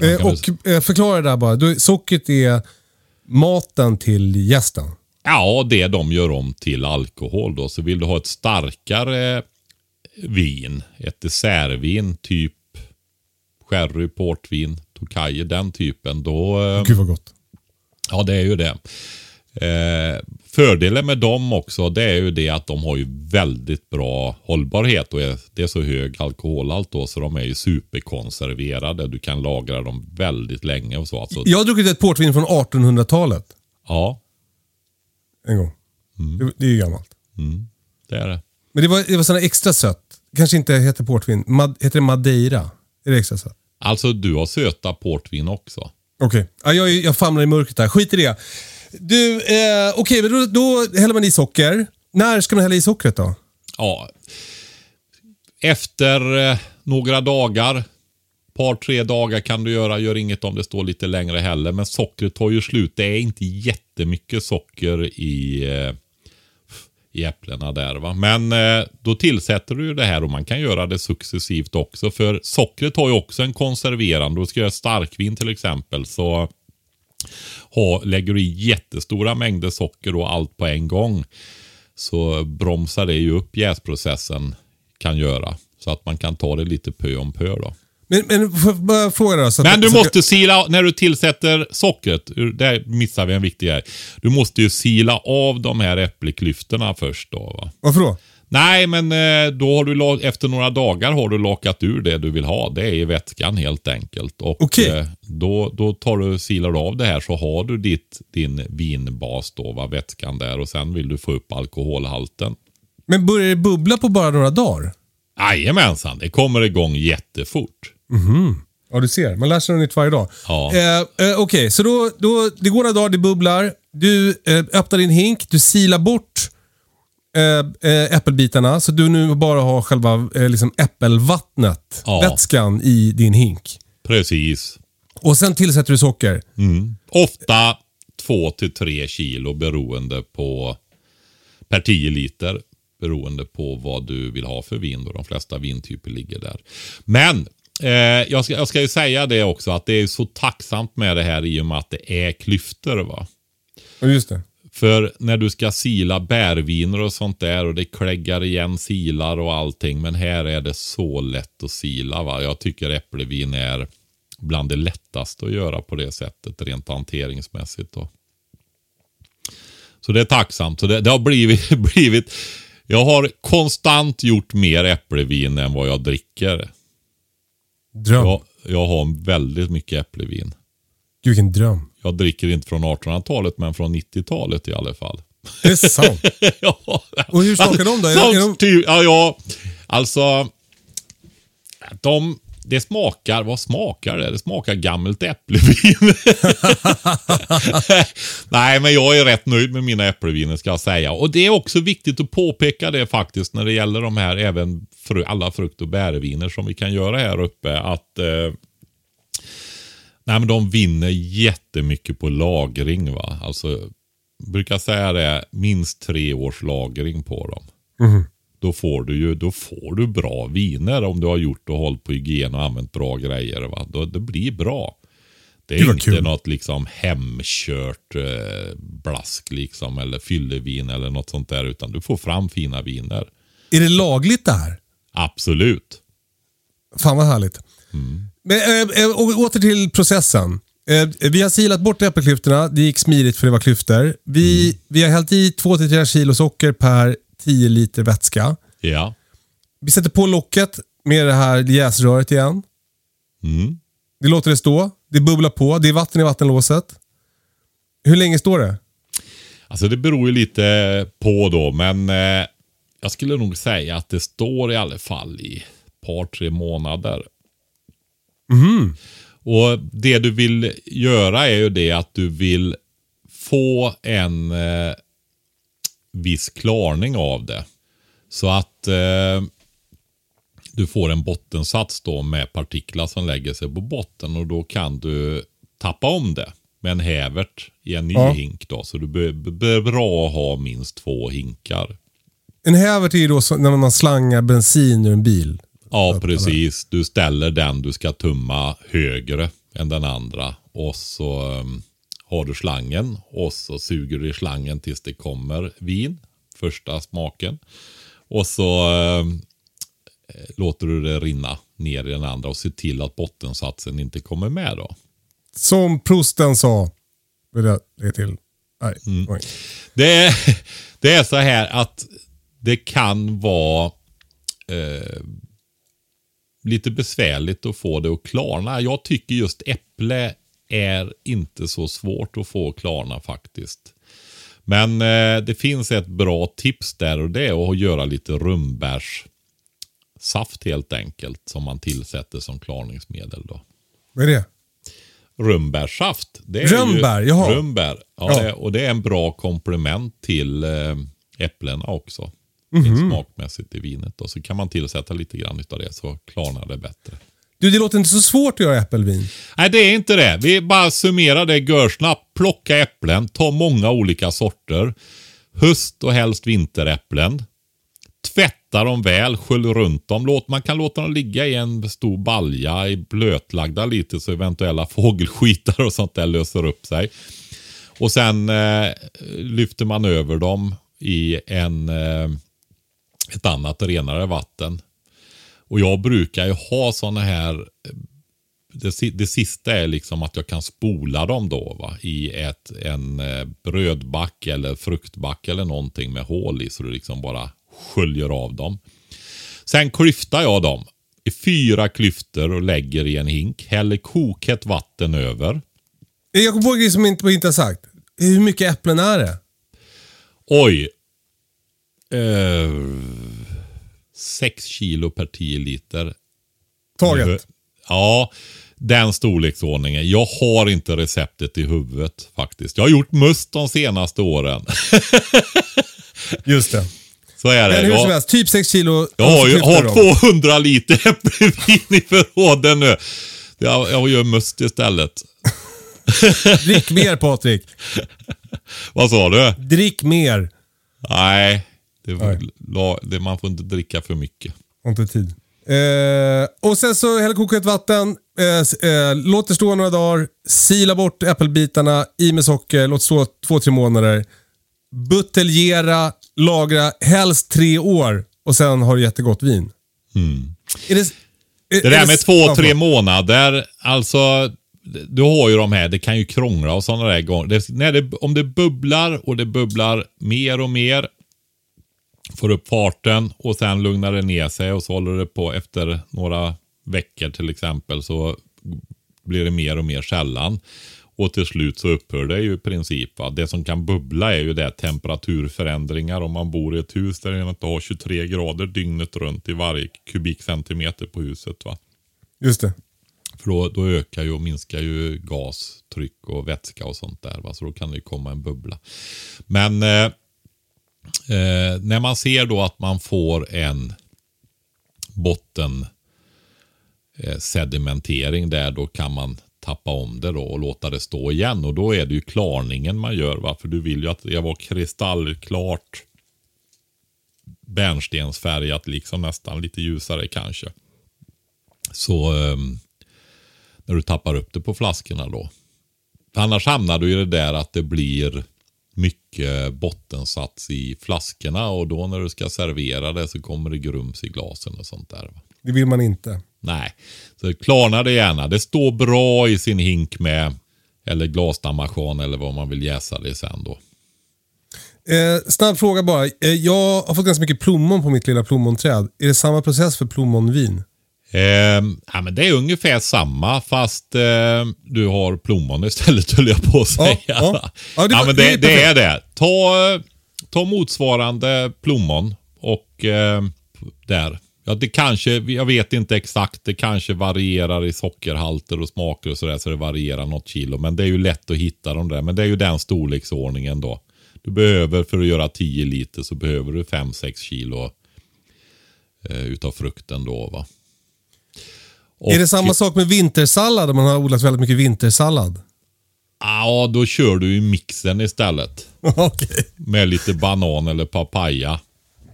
Eh, och eh, förklara det där bara. Du, sockret är maten till gästen. Ja, det de gör om till alkohol då. Så vill du ha ett starkare vin, ett dessertvin, typ sherry, portvin, Tokaji, den typen. Då, eh, Gud vad gott. Ja, det är ju det. Eh, fördelen med dem också, det är ju det att de har ju väldigt bra hållbarhet och är, det är så hög alkoholhalt då så de är ju superkonserverade. Du kan lagra dem väldigt länge och så. Alltså, Jag har druckit ett portvin från 1800-talet ja, en gång. Mm. Det, det är ju gammalt. det är det. Men det var, det var här extra sött. Kanske inte heter portvin. Mad, heter det Madeira? Är det extra sött? Alltså du har söta portvin också. Okej, ja, jag, jag famlar i mörkret här. Skit i det. Du, eh, okej, men då, då häller man i socker. När ska man hälla i sockret då? Ja. Efter eh, några dagar, par tre dagar kan du göra. Gör inget om det står lite längre heller. Men sockret tar ju slut. Det är inte jättemycket socker i, eh, i äpplena där. Va? Men eh, då tillsätter du ju det här och man kan göra det successivt också. För sockret har ju också en konserverande. Du ska göra starkvin till exempel. Så ha, lägger du i jättestora mängder socker och allt på en gång så bromsar det ju upp jäsprocessen kan göra. Så att man kan ta det lite pö om pö då. Men, men jag bara fråga då. Så Men du så måste sila, när du tillsätter sockret, där missar vi en viktig grej. Du måste ju sila av de här äppelklyftorna först då. Va? Varför då? Nej, men eh, då har du efter några dagar har du lakat ur det du vill ha. Det är i vätskan helt enkelt. Och Okej. eh, då, då tar du, silar du av det här så har du ditt, din vinbas då, va? vätskan där och sen vill du få upp alkoholhalten. Men börjar det bubbla på bara några dagar? Jajamensan, det kommer igång jättefort. Ja, du ser. Man lär sig något nytt varje dag. Ja. Eh, eh, Okej, så då, då, det går några dagar, det bubblar. Du eh, öppnar din hink, du silar bort eh, äppelbitarna så du nu bara har själva eh, liksom äppelvattnet, Ja. vätskan i din hink. Precis. Och sen tillsätter du socker. Ofta 2-3 kilo beroende på per 10 liter. Beroende på vad du vill ha för vin. Då. De flesta vintyper ligger där. Men eh, jag, ska, jag ska ju säga det också att det är så tacksamt med det här i och med att det är klyftor. Va? Just det. För när du ska sila bärviner och sånt där och det kläggar igen silar och allting. Men här är det så lätt att sila. Va? Jag tycker äppelvin är bland det lättaste att göra på det sättet rent hanteringsmässigt. Då. Så det är tacksamt. Så det, det har blivit, [LAUGHS] blivit... Jag har konstant gjort mer äppelvin än vad jag dricker. Dröm. Jag, jag har väldigt mycket äppelvin. Gud vilken dröm. Jag dricker inte från 1800-talet men från 90-talet i alla fall. Det är sant. [LAUGHS] ja. Och hur smakar de då? Är de- ty- ja, ja, alltså. De, det smakar, vad smakar det? Det smakar gammalt äppelvin. [LAUGHS] Nej, men jag är rätt nöjd med mina äppelviner ska jag säga. Och det är också viktigt att påpeka det faktiskt när det gäller de här, även fru, alla frukt och bärviner som vi kan göra här uppe. Att eh, Nej, men de vinner jättemycket på lagring. va. Alltså brukar säga det, minst tre års lagring på dem. Då får du ju då får du bra viner om du har gjort och hållit på hygien och använt bra grejer. Va? Då, det blir bra. Det är Det inte kul. något liksom hemkört eh, blask liksom eller fyllevin eller något sånt där. Utan du får fram fina viner. Är det lagligt det här? Absolut. Fan vad härligt. Men, äh, och åter till processen. Eh, vi har silat bort äppelklyftorna. Det gick smidigt för det var klyftor. Vi, vi har hällt i 2-3 kilo socker per 10 liter vätska. Ja. Vi sätter på locket med det här jäsröret igen. Mm. Det låter det stå. Det bubblar på. Det är vatten i vattenlåset. Hur länge står det? Alltså det beror ju lite på då, men eh, jag skulle nog säga att det står i alla fall i ett par, tre månader. Och det du vill göra är ju det att du vill få en eh, viss klarning av det. Så att eh, du får en bottensats då med partiklar som lägger sig på botten och då kan du tappa om det med en hävert i en ny Ja. hink då. Så du be- bra att ha minst två hinkar. En hävert är ju då när man slangar bensin ur en bil. Ja, precis. Du ställer den du ska tumma högre än den andra. Och så um, har du slangen och så suger du i slangen tills det kommer vin. Första smaken. Och så um, låter du det rinna ner i den andra och se till att bottensatsen inte kommer med då. Som prosten sa. Vill jag lägga till. Nej. oj. Det är, [LAUGHS] det är så här att det kan vara eh, lite besvärligt att få det att klarna. Jag tycker just äpple är inte så svårt att få klarna faktiskt. Men eh, det finns ett bra tips där och det är att göra lite rönnbärssaft helt enkelt som man tillsätter som klarningsmedel. då. Vad är det? Rönnbärssaft. Det är Rönnbär, ju, jaha. Rönnbär. Ja, Ja. Det, och det är en bra komplement till eh, äpplena också. Rent Smakmässigt i vinet. Och så kan man tillsätta lite grann av det så klarnar det bättre. Du, det låter inte så svårt att göra äppelvin. Nej, det är inte det. Vi bara summerar det görsnabbt. Plocka äpplen, ta många olika sorter. Höst och helst vinteräpplen. Tvätta dem väl, skölj runt dem. Låt, man kan låta dem ligga i en stor balja, i blötlagda lite så eventuella [LAUGHS] fågelskitar och sånt där löser upp sig. Och sen eh, lyfter man över dem i en, eh, ett annat renare vatten. Och jag brukar ju ha sådana här det, det sista är liksom att jag kan spola dem då va, i ett, en eh, brödback eller fruktback eller någonting med hål i så det liksom bara sköljer av dem. Sen klyftar jag dem i fyra klyftor och lägger i en hink. Häller kokhett vatten över. Jag kom på en grej som inte, inte har sagt. Hur mycket äpplen är det? Oj. Eh, sex kilo per 10 liter. Taget. Ja, den storleksordningen. Jag har inte receptet i huvudet faktiskt. Jag har gjort must de senaste åren. [LAUGHS] Just det. Så är det. Men hur som helst, typ 6 kilo. jag har, ju, klyftor har då. 200 liter [LAUGHS] äppelvin i förråden nu. Jag, jag gör must istället. [LAUGHS] Drick mer Patrik. Vad sa du? Drick mer. Nej, det, la- det, man får inte dricka för mycket. Har inte tid. Eh, och sen så häller kokhett vatten. Eh, eh, låt det stå några dagar. Sila bort äppelbitarna. I med socker. Låt stå två, tre månader. Buteljera. Lagra. Helst tre år. Och sen har du jättegott vin. Är det, är, Det är där med två, ja, tre månader. Alltså, du har ju de här, det kan ju krångla och sådana där gånger. Det, när det, om det bubblar och det bubblar mer och mer. Får upp farten och sen lugnar det ner sig och så håller det på efter några veckor till exempel så blir det mer och mer sällan. Och till slut så upphör det ju i princip. Va? Det som kan bubbla är ju det temperaturförändringar om man bor i ett hus där det inte har 23 grader dygnet runt i varje kubikcentimeter på huset. Va? Just det. För då, då ökar ju och minskar ju gastryck och vätska och sånt där. Va? Så då kan det ju komma en bubbla. Men eh, eh, när man ser då att man får en botten eh, sedimentering där, då kan man tappa om det då och låta det stå igen. Och då är det ju klarningen man gör. Va? För du vill ju att det ska vara kristallklart bärnstensfärgat, liksom nästan lite ljusare kanske. Så eh, när du tappar upp det på flaskorna då. För annars hamnar du i det där att det blir mycket bottensats i flaskorna och då när du ska servera det så kommer det grums i glasen och sånt där. Va? Det vill man inte. Nej, så klarna det gärna. Det står bra i sin hink med eller glasdammachan eller vad man vill jäsa det sen då. Eh, snabb fråga bara. Eh, jag har fått ganska mycket plommon på mitt lilla plommonträd. Är det samma process för plommonvin? Eh, ja, men det är ungefär samma fast eh, du har plommon istället höll jag på att säga. Ja, Ja, det var- men det det, det är det. Ta, ta motsvarande plommon och eh, där. Ja, det kanske, jag vet inte exakt, det kanske varierar i sockerhalter och smaker och sådär så det varierar något kilo. Men det är ju lätt att hitta de där. Men det är ju den storleksordningen då. Du behöver för att göra 10 liter så behöver du 5-6 kilo eh, utav frukten då va. Är det Och- samma sak med vintersallad om man har odlat väldigt mycket vintersallad? Ja, då kör du i mixen istället. [LAUGHS] Okej. Med lite banan eller papaya.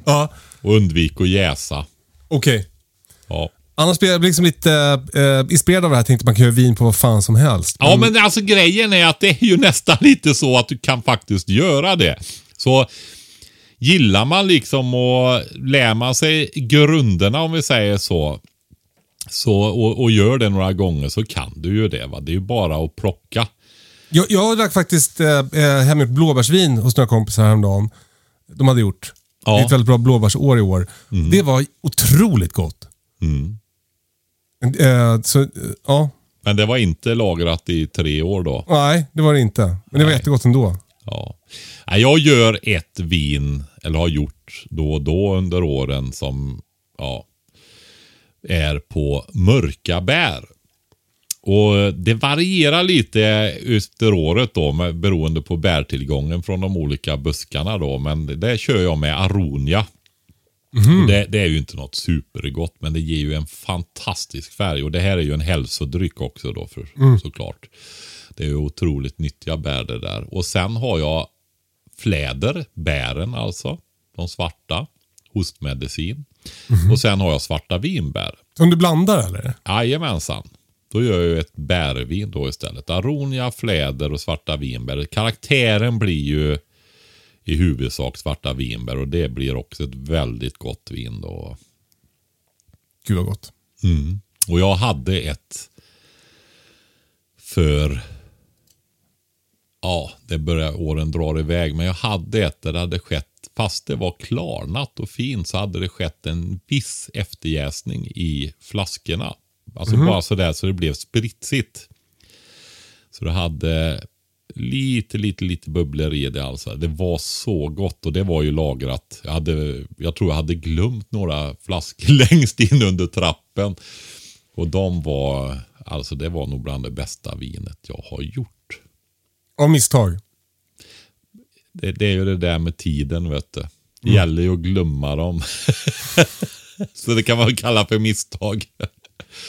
Ja, Och undvik att jäsa. okej. Ja. Annars blir jag liksom lite eh, inspirerad av det här. Tänkte man kan göra vin på vad fan som helst. ja, men alltså grejen är att det är ju [LAUGHS] nästan lite så att du kan faktiskt göra det. Så gillar man liksom och lär man sig grunderna om vi säger så. Så och, och gör det några gånger så kan du ju det. Va? Det är ju bara att plocka. Jag, jag drack faktiskt eh, eh, hemgjort blåbärsvin hos några kompisar häromdagen. De hade gjort. Ja. Det är ett väldigt bra blåbärsår i år. Det var otroligt gott. Mm. Eh, så, eh, ja. Men det var inte lagrat i tre år då. Nej, det var det inte. Men det var Nej. jättegott ändå. Ja. Jag gör ett vin, eller har gjort då och då under åren som ja, är på mörka bär. Och Det varierar lite efter året då med, beroende på bärtillgången från de olika buskarna. då. Men det kör jag med aronia. Och det, det är ju inte något supergott men det ger ju en fantastisk färg. Och det här är ju en hälsodryck också då för, såklart. Det är ju otroligt nyttiga bär det där. Och sen har jag fläder, bären alltså. De svarta. Hostmedicin. Och sen har jag svarta vinbär. Som du blandar eller? Jajamensan. Då gör jag ju ett bärvin då istället. Aronia, fläder och svarta vinbär. Karaktären blir ju i huvudsak svarta vinbär och det blir också ett väldigt gott vin då. Gud vad gott. Mm. Och jag hade ett för, ja, det börjar åren drar iväg, men jag hade ett där det hade skett, fast det var klarnat och fint, så hade det skett en viss efterjäsning i flaskorna. Alltså bara sådär så det blev spritsigt. Så det hade lite, lite, lite bubblor i det alltså. Det var så gott och det var ju lagrat. Jag, hade, jag tror jag hade glömt några flaskor [LAUGHS] längst in under trappen. Och de var, alltså det var nog bland det bästa vinet jag har gjort. Av misstag. Det, det är ju det där med tiden vet du. Det gäller ju att glömma dem. [LAUGHS] så det kan man kalla för misstag.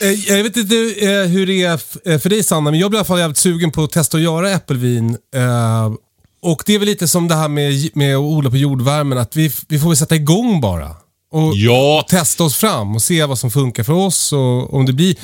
Eh, Jag vet inte eh, hur det är eh, för dig Sanna, men jag blir i alla fall jävligt sugen på att testa att göra äppelvin. Och det är väl lite som det här med, med att odla på jordvärmen, att vi, vi får väl sätta igång bara. Och, Ja. och testa oss fram och se vad som funkar för oss. Och om det blir...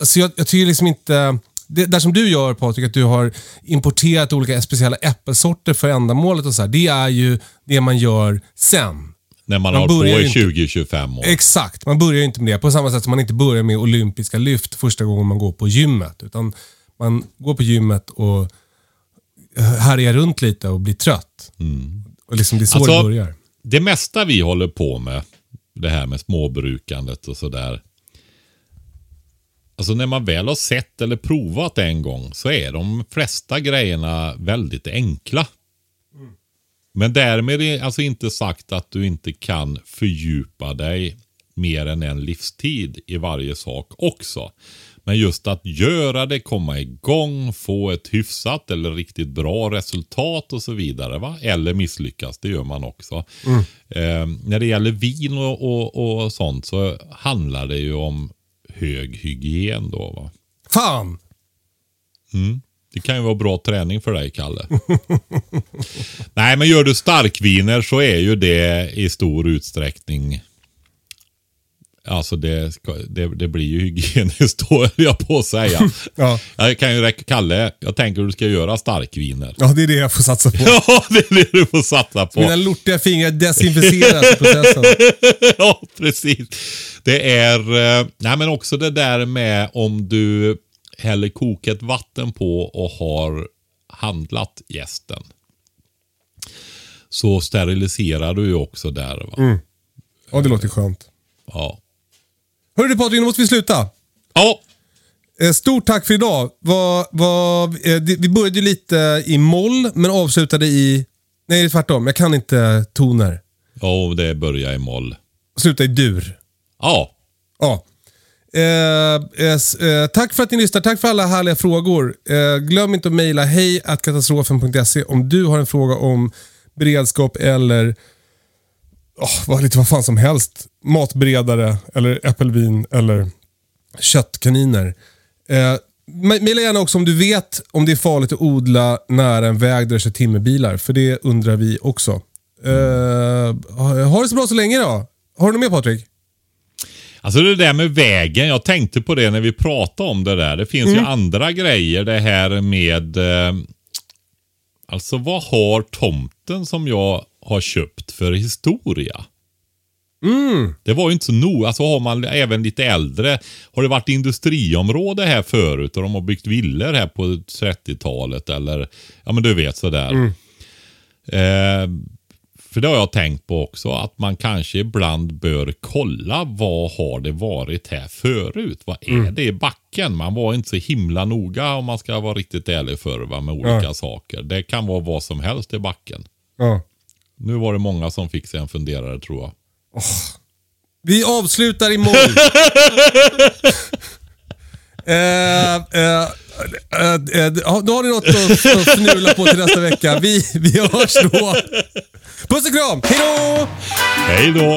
Alltså jag, jag tycker liksom inte... Det där som du gör Patrik, att du har importerat olika speciella äppelsorter för ändamålet och så här, Det är ju det man gör sen. När man, Man har på i ju inte- 20-25 år. Exakt, man börjar ju inte med det. På samma sätt som man inte börjar med olympiska lyft första gången man går på gymmet. Utan man går på gymmet och härjar runt lite och blir trött. Och liksom det är så Alltså, det börjar. Det mesta vi håller på med, det här med småbrukandet och sådär. Alltså när man väl har sett eller provat en gång så är de flesta grejerna väldigt enkla. Men därmed är alltså inte sagt att du inte kan fördjupa dig mer än en livstid i varje sak också. Men just att göra det, komma igång, få ett hyfsat eller riktigt bra resultat och så vidare. Va? Eller misslyckas, det gör man också. Eh, när det gäller vin och, och, och sånt så handlar det ju om hög hygien då. Va? Fan! Det kan ju vara bra träning för dig, Kalle. [LAUGHS] Nej, men gör du starkviner så är ju det i stor utsträckning Alltså det, det, det blir ju hygieniskt [LAUGHS] då, höll jag på att säga. [LAUGHS] Ja. Jag kan ju räcka, Kalle, jag tänker du ska göra starkviner. Ja, det är det jag får satsa på. [LAUGHS] Ja, det är det du får satsa på. Mina lortiga fingrar desinficeras i processen. ja, precis. Det är, eh, nej men också det där med om du häller kokat vatten på och har handlat gästen. Så steriliserar du ju också där. Va? Ja, det låter skönt. Ja. Hörru du Patrik, nu måste vi sluta. Ja, Eh, Stort tack för idag. Vad, vad, eh, vi började ju lite i moll, men avslutade i... Nej, tvärtom. Jag kan inte toner. ja det börjar i moll. Sluta i dur. Ja, Ja. Eh, eh, eh, tack för att ni lyssnar. Tack för alla härliga frågor. Eh, glöm inte att mejla hej katastrofen.se om du har en fråga om beredskap eller oh, lite vad fan som helst. Matberedare eller äppelvin eller köttkaniner. Eh, me- Mejla gärna också om du vet om det är farligt att odla nära en väg där det kör timmerbilar. För det undrar vi också. Eh, ha det så bra så länge då. Har du något mer Patrik? Alltså det där med vägen, jag tänkte på det när vi pratade om det där. Det finns ju andra grejer det här med... Eh, alltså vad har tomten som jag har köpt för historia? Det var ju inte så noga. Alltså har man även lite äldre. Har det varit industriområde här förut och de har byggt villor här på 30-talet eller ja men du vet sådär. Eh, för det har jag tänkt på också, att man kanske ibland bör kolla vad har det varit här förut? Vad är det i backen? Man var inte så himla noga om man ska vara riktigt ärlig för va, med olika Ja. saker. Det kan vara vad som helst i backen. Ja. Nu var det många som fick sig en funderare tror jag. Vi avslutar i moll. [LAUGHS] eh, eh, eh, eh, då har ni något att, att fnula på till nästa vecka. Vi, vi hörs då. Puss och kram, hej då! Hej då!